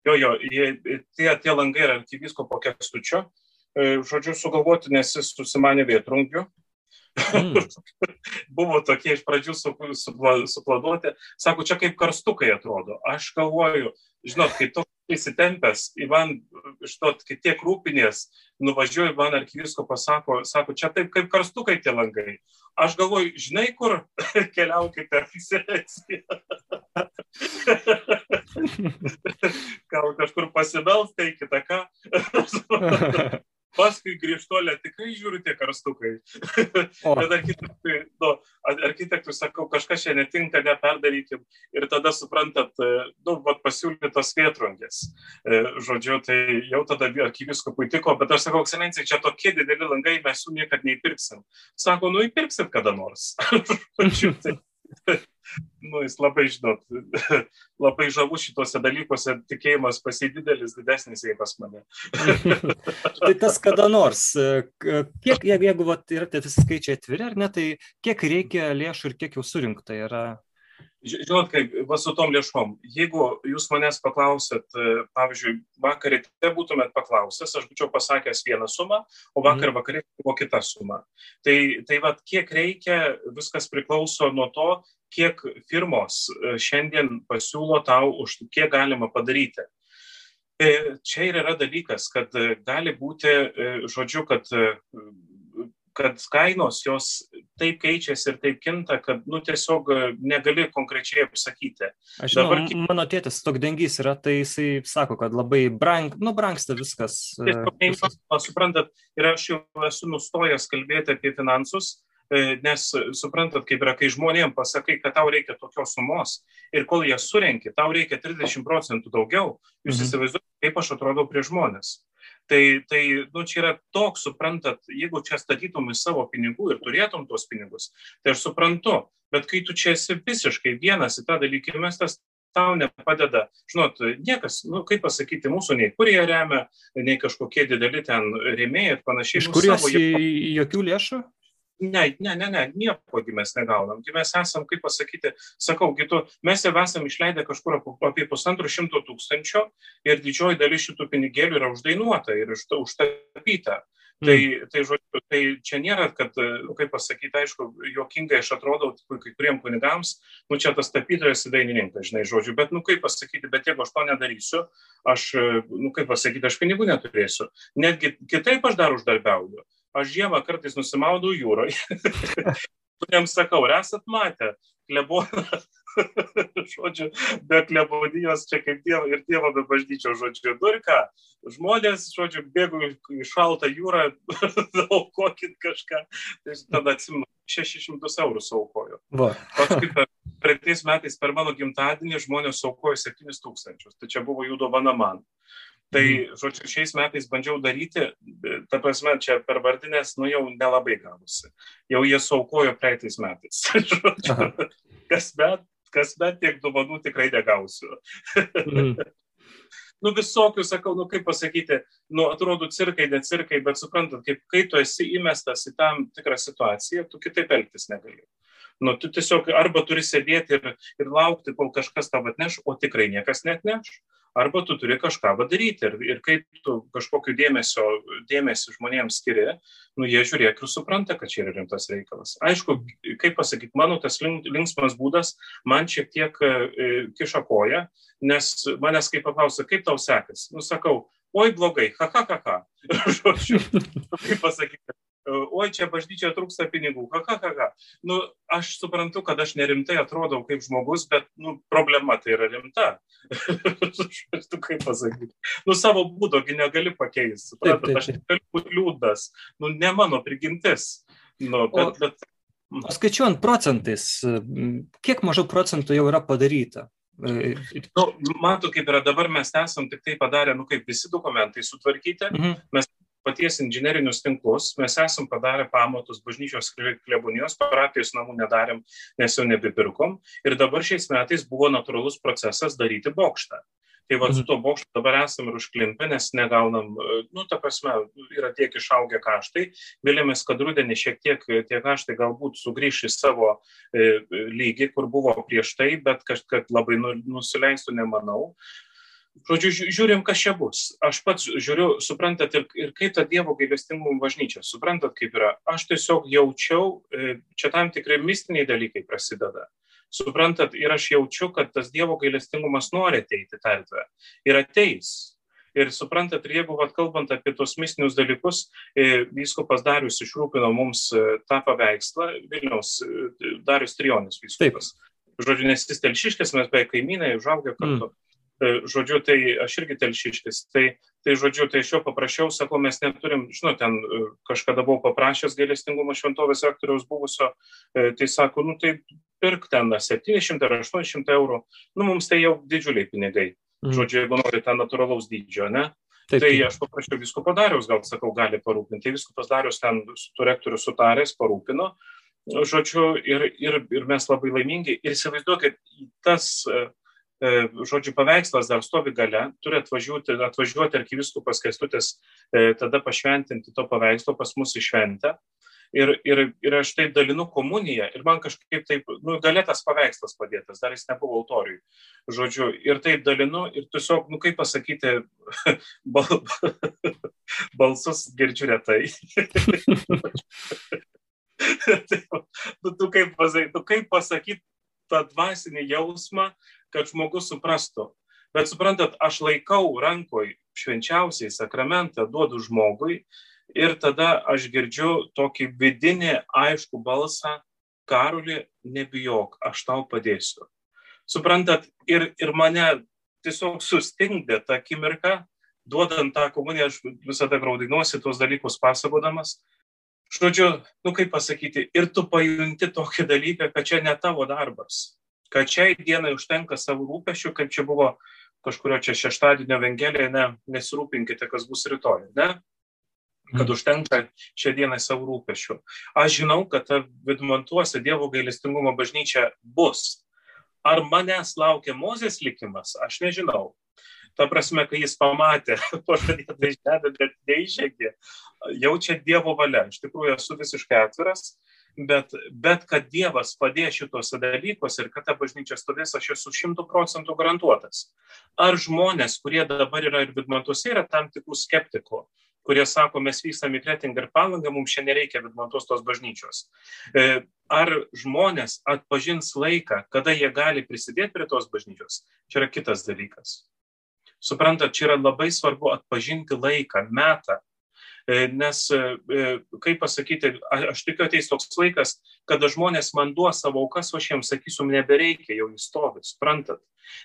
Jo, jo, jie, tie, tie langai yra arkivisko po kestučio. E, žodžiu, sugalvoti, nes jis susimanė vėtrungių. Mm. Buvo tokie iš pradžių suplanuoti. Sako, čia kaip karstukai atrodo. Aš galvoju, žinot, kai toks įsitempęs, Ivan, žinot, kai tiek rūpinės, nuvažiuoju, man arkivisko pasako, sako, čia taip kaip karstukai tie langai. Aš galvoju, žinai, kur keliaukite į selekciją. Gal kažkur pasibelstai, kitą ką. Paskui grįžtolė tikrai žiūriu tie karstukai. Bet architektui, nu, architektui sakau, kažkas čia netinka, neperdarykim. Ir tada suprantat, e, nu, vat, pasiūlytos vietrungės. E, žodžiu, tai jau tada arkiviskopui tiko, bet aš sakau, ekscelencija, čia tokie dideli langai, mes jų niekada neįpirksim. Sako, nu įpirksit kada nors. tai, nu, jis labai, žinot, labai žavus šituose dalykuose, tikėjimas pasididelis, didesnis jei pas mane. tai tas kada nors, kiek, jeigu, vat, yra tie visi skaičiai atviri, ar ne, tai kiek reikia lėšų ir kiek jau surinkta yra? Žinot, kaip va su tom lėšom, jeigu jūs manęs paklausėt, e, pavyzdžiui, vakar ryte būtumėt paklausęs, aš būčiau pasakęs vieną sumą, o vakar mhm. vakarė buvo kita suma. Tai, tai va, kiek reikia, viskas priklauso nuo to, kiek firmos e, šiandien pasiūlo tau už kiek galima padaryti. E, čia ir yra dalykas, kad gali būti, žodžiu, kad kad kainos jos taip keičiasi ir taip kinta, kad nu, tiesiog e, negali konkrečiai apsakyti. Aš žinau, Dabar, mano tėtis tokdengys yra, tai jisai sako, kad labai brang, nu, brangsta viskas. E, tiesiog, suprantat, ir aš jau esu nustojęs kalbėti apie finansus, e, nes suprantat, kaip yra, kai žmonėms pasakai, kad tau reikia tokios sumos ir kol jie surenki, tau reikia 30 procentų daugiau, jūs mhm. įsivaizduojate, kaip aš atrodau prie žmonės. Tai, tai nu, čia yra toks, suprantat, jeigu čia statytum į savo pinigų ir turėtum tuos pinigus, tai aš suprantu, bet kai tu čia esi visiškai vienas į tą dalyką įmestas, tau nepadeda, žinot, niekas, nu, kaip pasakyti, mūsų nei kurie remia, nei kažkokie dideli ten rėmėjai ir panašiai. Iš kur esi jokių lėšų? Ne, ne, ne, ne, nieko mes negaunam. Mes esam, kaip pasakyti, sakau, kitų, mes jau esam išleidę kažkur apie pusantro šimto tūkstančio ir didžioji dalis šitų pinigėlių yra uždainuota ir užtapyta. Tai, mm. tai, žodžiu, tai čia nėra, kad, nu, kaip pasakyti, aišku, juokingai aš atrodau kai kuriem kunigams, nu čia tas tapytojas ir dainininkas, žinai, žodžiu, bet, nu kaip pasakyti, bet jeigu aš to nedarysiu, aš, nu kaip pasakyti, aš pinigų neturėsiu. Netgi kitaip aš dar uždarbiauju aš žiemą kartais nusimaudau jūroje. Kuriems sakau, ar esat matę kleboną, žodžiu, be klebonijos čia kaip dievo ir dievo be bažnyčio, žodžiu, nu ir ką, žmonės, žodžiu, bėgu į šaltą jūrą, aukokit kažką, tai tada atsimenu, 600 eurų saukoju. Paskui praeitais metais per mano gimtadienį žmonės saukojo 7 tūkstančius, tai čia buvo jų dovana man. Tai, mhm. žodžiu, šiais metais bandžiau daryti, ta prasme, čia per vardinės, nu jau nelabai gavosi. Jau jie saukojo praeitais metais. kas bet, kas bet tiek dovanų tikrai negausiu. Mhm. nu visokių, sakau, nu kaip pasakyti, nu atrodo cirkai, ne cirkai, bet suprantat, kaip kai tu esi įmestas į tam tikrą situaciją, tu kitaip elgtis negali. Nu, tu tiesiog arba turi sėdėti ir, ir laukti, kol kažkas tau atneš, o tikrai niekas net neš arba tu turi kažką padaryti. Ir, ir kai tu kažkokiu dėmesio, dėmesį žmonėms skiri, nu, jie žiūrėk ir supranta, kad čia yra rimtas reikalas. Aišku, kaip pasakyti, mano tas linksmas būdas man šiek tiek e, kiša koją, nes manęs kaip paklausia, kaip tau sekasi. Nusakau, oi blogai, ha, ha, ha, ha. Žodžiu, kaip pasakyti, oi čia bažnyčia trūksta pinigų, ha, ha, ha, ha. Nu, aš suprantu, kad aš nerimtai atrodau kaip žmogus, bet nu, problema tai yra rimta. tu kaip pasakyti. Nu, savo būdogi negali pakeisti. Suprantat, aš negaliu būti liūdas. Nu, ne mano prigimtis. Nu, bet, o, bet... skaičiuojant procentais, kiek maždaug procentų jau yra padaryta? Nu, Matot, kaip yra dabar, mes esam tik tai padarę, nu kaip visi dokumentai sutvarkyti, mhm. mes paties inžinerinius tinklus. Mes esam padarę pamatus bažnyčios klebonijos, parapijos namų nedarėm, nes jau nebepirkom. Ir dabar šiais metais buvo natūralus procesas daryti bokštą. Tai va su mhm. tuo bokštu dabar esam ir užklimpę, nes negaunam, nu, ta prasme, yra tiek išaugę kaštai. Vėliamės, kad rudenį šiek tiek tie kaštai galbūt sugrįš į savo e, lygį, kur buvo prieš tai, bet kažkaip labai nu, nusileistų, nemanau. Žodžiu, žiūrim, kas čia bus. Aš pats žiūriu, suprantat, ir, ir kaip ta Dievo gailestingumo bažnyčia, suprantat, kaip yra. Aš tiesiog jaučiau, e, čia tam tikrai mistiniai dalykai prasideda. Suprantat, ir aš jaučiu, kad tas Dievo gailestingumas nori ateiti tą erdvę. Ir ateis. Ir suprantat, ir jeigu, vat, kalbant apie tos mistinius dalykus, e, vyskupas Darius išrūpino mums e, tą paveikslą, Vilniaus Darius Trionis vyskupas. Taip. Žodžiu, nes jis telšiškės, mes beveik kaimynai, užaugę kartu. Mm. E, žodžiu, tai aš irgi telšiškis. Tai, tai, žodžiu, tai aš jo paprašiau, sakau, mes neturim, žinot, ten e, kažkada buvau paprašęs gailestingumo šventovės rektoriaus buvusio, e, tai sako, nu tai pirk ten 700 ar 800 eurų, nu mums tai jau didžiuliai pinigai. Mm. Žodžiu, jeigu nori ten natūralaus dydžio, ne? Taip, tai aš paprašiau visko padarius, gal sakau, gali parūpinti. Tai visko padarius ten su rektoriu sutaręs, parūpino. Žodžiu, ir, ir, ir mes labai laimingi. Ir įsivaizduokit, tas uh, žodžiu, paveikslas dar stovi gale, turi atvažiuoti, atvažiuoti arkiviskupas Kestutis, e, tada pašventinti to paveikslo pas mus į šventę. Ir, ir, ir aš taip dalinu komuniją ir man kažkaip taip, nu, galėtas paveikslas padėtas, dar jis nebuvo autoriui. Žodžiu, ir taip dalinu ir tiesiog, nu, kaip pasakyti, bal, balsus girdžiu retai. nu, tu kaip pasakyti, tu kaip pasakyti tą dvasinį jausmą, kad žmogus suprastų. Bet suprantat, aš laikau rankoj švenčiausiai sakramentą, duodu žmogui ir tada aš girdžiu tokį vidinį aišku balsą, Karoli, nebijok, aš tau padėsiu. Suprantat, ir, ir mane tiesiog sustingdė tą akimirką, duodant tą komuniją, aš visada graudinuosi tuos dalykus pasakodamas. Žodžiu, nu kaip pasakyti, ir tu pajunti tokį dalyką, kad čia ne tavo darbas, kad šiai dienai užtenka savo rūpešių, kaip čia buvo kažkurio čia šeštadienio Evangelijoje, ne, nesirūpinkite, kas bus rytoj, ne? kad mhm. užtenka šią dieną savo rūpešių. Aš žinau, kad ta vidmantuose Dievo gailestingumo bažnyčia bus. Ar manęs laukia Mozės likimas, aš nežinau. Ta prasme, kai jis pamatė pažadėtą žemę, bet neižengė, jaučia Dievo valia. Iš tikrųjų, esu visiškai atviras bet, bet kad Dievas padės šituose dalykuose ir kad ta bažnyčia stovės, aš esu šimtų procentų garantuotas. Ar žmonės, kurie dabar yra ir vidmantuose, yra tam tikrų skeptikų, kurie sako, mes vykstame į Kretingą ir Palangą, mums šiandien nereikia vidmantos tos bažnyčios. E, ar žmonės atpažins laiką, kada jie gali prisidėti prie tos bažnyčios, čia yra kitas dalykas. Suprantat, čia yra labai svarbu atpažinti laiką, metą, nes, e, e, kaip pasakyti, aš tikiu ateis toks laikas, kada žmonės man duos savo aukas, o aš jiems sakysiu, nebereikia, jau jis stovi, suprantat.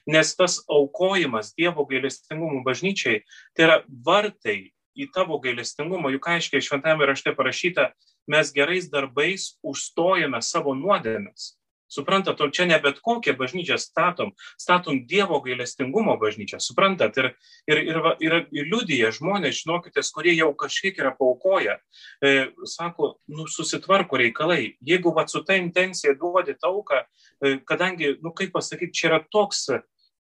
Nes tas aukojimas Dievo gailestingumo bažnyčiai, tai yra vartai į tavo gailestingumą, juk aiškiai šventame rašte parašyta, mes gerais darbais užstojame savo nuodėmes. Suprantat, o čia ne bet kokią bažnyčią statom, statom Dievo gailestingumo bažnyčią, suprantat, ir, ir, ir, ir, ir liudyje žmonės, žinokite, kurie jau kažkiek yra paukoję, e, sako, nu, susitvarko reikalai, jeigu va su ta intencija duodi tauką, e, kadangi, nu, kaip pasakyti, čia yra toks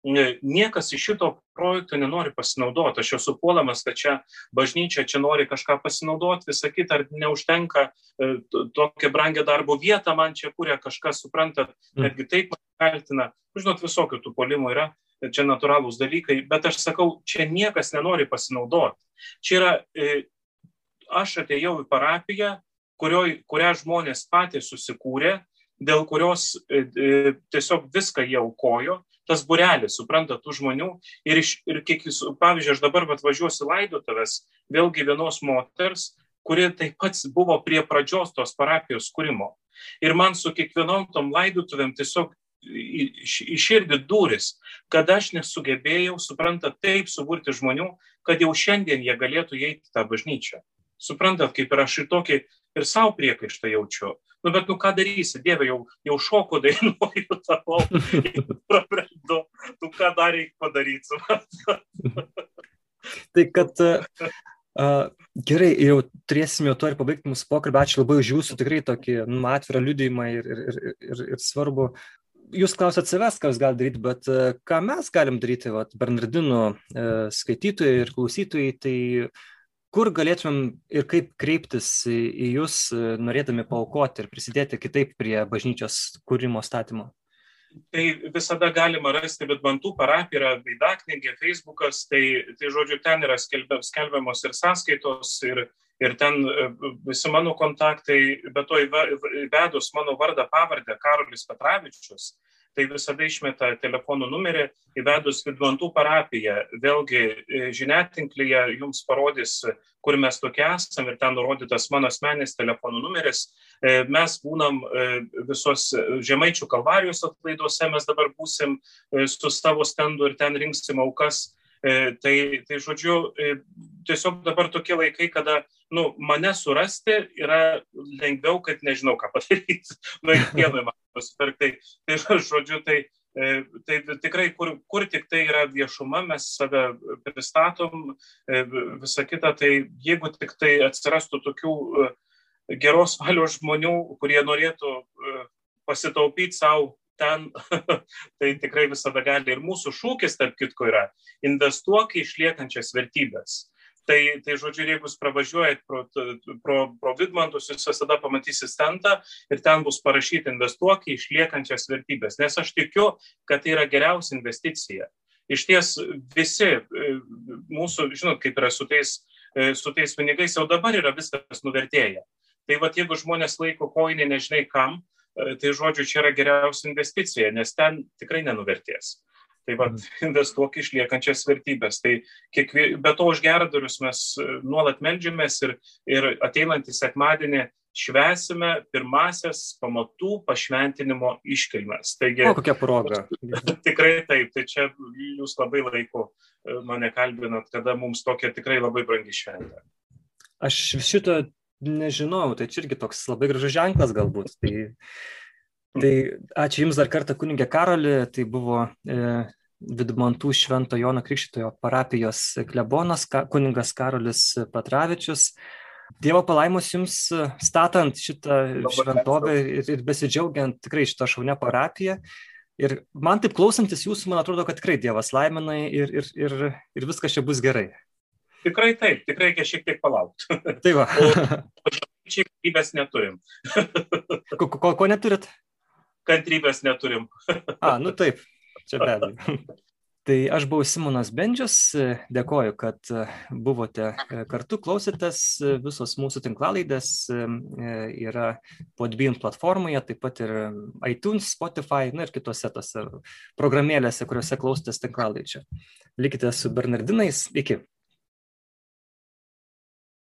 niekas iš šito projekto nenori pasinaudoti. Aš esu puolamas, kad čia bažnyčia čia nori kažką pasinaudoti, visą kitą, ar neužtenka e, tokią brangę darbo vietą, man čia kuria kažkas, suprantat, mm. netgi taip kaltina. Žinot, visokių tų polimų yra, čia natūralūs dalykai, bet aš sakau, čia niekas nenori pasinaudoti. Čia yra, e, aš atėjau į parapiją, kurioj, kurią žmonės patys susikūrė, dėl kurios e, tiesiog viską jie aukojo tas burelis, supranta, tų žmonių. Ir, iš, ir kiek jūs, pavyzdžiui, aš dabar atvažiuosiu laidotuvės, vėlgi vienos moters, kuri taip pat buvo prie pradžios tos parapijos kūrimo. Ir man su kiekvienom tom laidotuvėm tiesiog iširdį duris, kad aš nesugebėjau, supranta, taip suburti žmonių, kad jau šiandien jie galėtų įeiti tą bažnyčią. Suprantat, kaip ir aš ir tokį ir savo priekaištą jaučiu. Nu, bet nu ką darysi, Dieve, jau, jau šoko dainuoju tavo, prabrendu, nu ką dar reikia padaryti. tai kad uh, gerai, jau turėsim jau to ir pabaigti mūsų pokalbį. Ačiū labai už jūsų tikrai tokį nu, atvirą liudijimą ir, ir, ir, ir, ir svarbu. Jūs klausot savęs, ką jūs galite daryti, bet uh, ką mes galim daryti, vat, Bernardinų uh, skaitytojai ir klausytojai, tai uh, kur galėtumėm ir kaip kreiptis į jūs, norėdami paukoti ir prisidėti kitaip prie bažnyčios kūrimo statymo? Tai visada galima rasti, bet bantų parapija yra veidaknygė, Facebookas, tai, tai žodžiu, ten yra skelbiamos ir sąskaitos, ir, ir ten e, visi mano kontaktai, bet to įvedus mano vardą pavardę Karolis Petravičius, tai visada išmeta telefono numerį, įvedus Vidmantų parapiją. Vėlgi e, žiniatinklyje jums parodys, kur mes tokie esame ir ten nurodytas mano asmenis telefonų numeris. E, mes būnam e, visos žemaičių kalvarijos atlaiduose, mes dabar būsim su savo stendu ir ten rinksim aukas. Tai, tai žodžiu, tiesiog dabar tokie laikai, kada nu, mane surasti yra lengviau, kad nežinau, ką padaryti. Nu, kiekvienui man nusipirkti. Tai, tai žodžiu, tai, e, tai tikrai, kur, kur tik tai yra viešuma, mes save pristatom, e, visą kitą, tai jeigu tik tai atsirastų tokių e, geros valios žmonių, kurie norėtų pasitaupyti savo ten, tai tikrai visada gali. Ir mūsų šūkis, tarp kitko, yra investuok į išliekančias vertybės. Tai, tai žodžiu, jeigu jūs pravažiuojat pro, pro, pro Vidmantus, jūs visada pamatysit stentą ir ten bus parašyti investuok į išliekančias vertybės. Nes aš tikiu, kad tai yra geriausia investicija. Iš ties visi e, mūsų, žinot, kaip yra su tais, e, su tais pinigais, jau dabar yra viskas nuvertėję. Tai vad, jeigu žmonės laiko koinį nežinai kam, tai žodžiu, čia yra geriausia investicija, nes ten tikrai nenuvertės. Tai va, mhm. investuok išliekančias vertybės. Tai kiekvie, be to už geradarius mes e, nuolat melžiamės ir, ir ateinantį sekmadienį švesime pirmasias pamatų pašventinimo iškilmes. Taigi, o kokia proga. tikrai taip, tai čia jūs labai laiku e, mane kalbinat, kada mums tokia tikrai labai brangi šventė. Aš šito nežinau, tai čia irgi toks labai gražus ženklas galbūt. Tai Tai ačiū Jums dar kartą, kunigė Karoli, tai buvo e, Vidmantų Švento Jono Krikščitojo parapijos klebonas, ka, kuningas Karolis Patravičius. Dievo palaimus Jums statant šitą šventovę ir, ir besidžiaugiant tikrai šitą šaunę parapiją. Ir man taip klausantis Jūsų, man atrodo, kad tikrai Dievas laiminai ir, ir, ir, ir viskas čia bus gerai. Tikrai taip, tikrai reikia šiek tiek palaukti. Tai va. Šiek tiek neturim. ko, ko, ko neturit? kantrybės neturim. A, nu taip, čia be abejo. Tai aš buvau Simonas Bendžius, dėkoju, kad buvote kartu, klausėtės, visos mūsų tinklalaidės yra Podbean platformoje, taip pat ir iTunes, Spotify na, ir kitose tose programėlėse, kuriuose klausotės tinklalaidžio. Likite su Bernardinais, iki.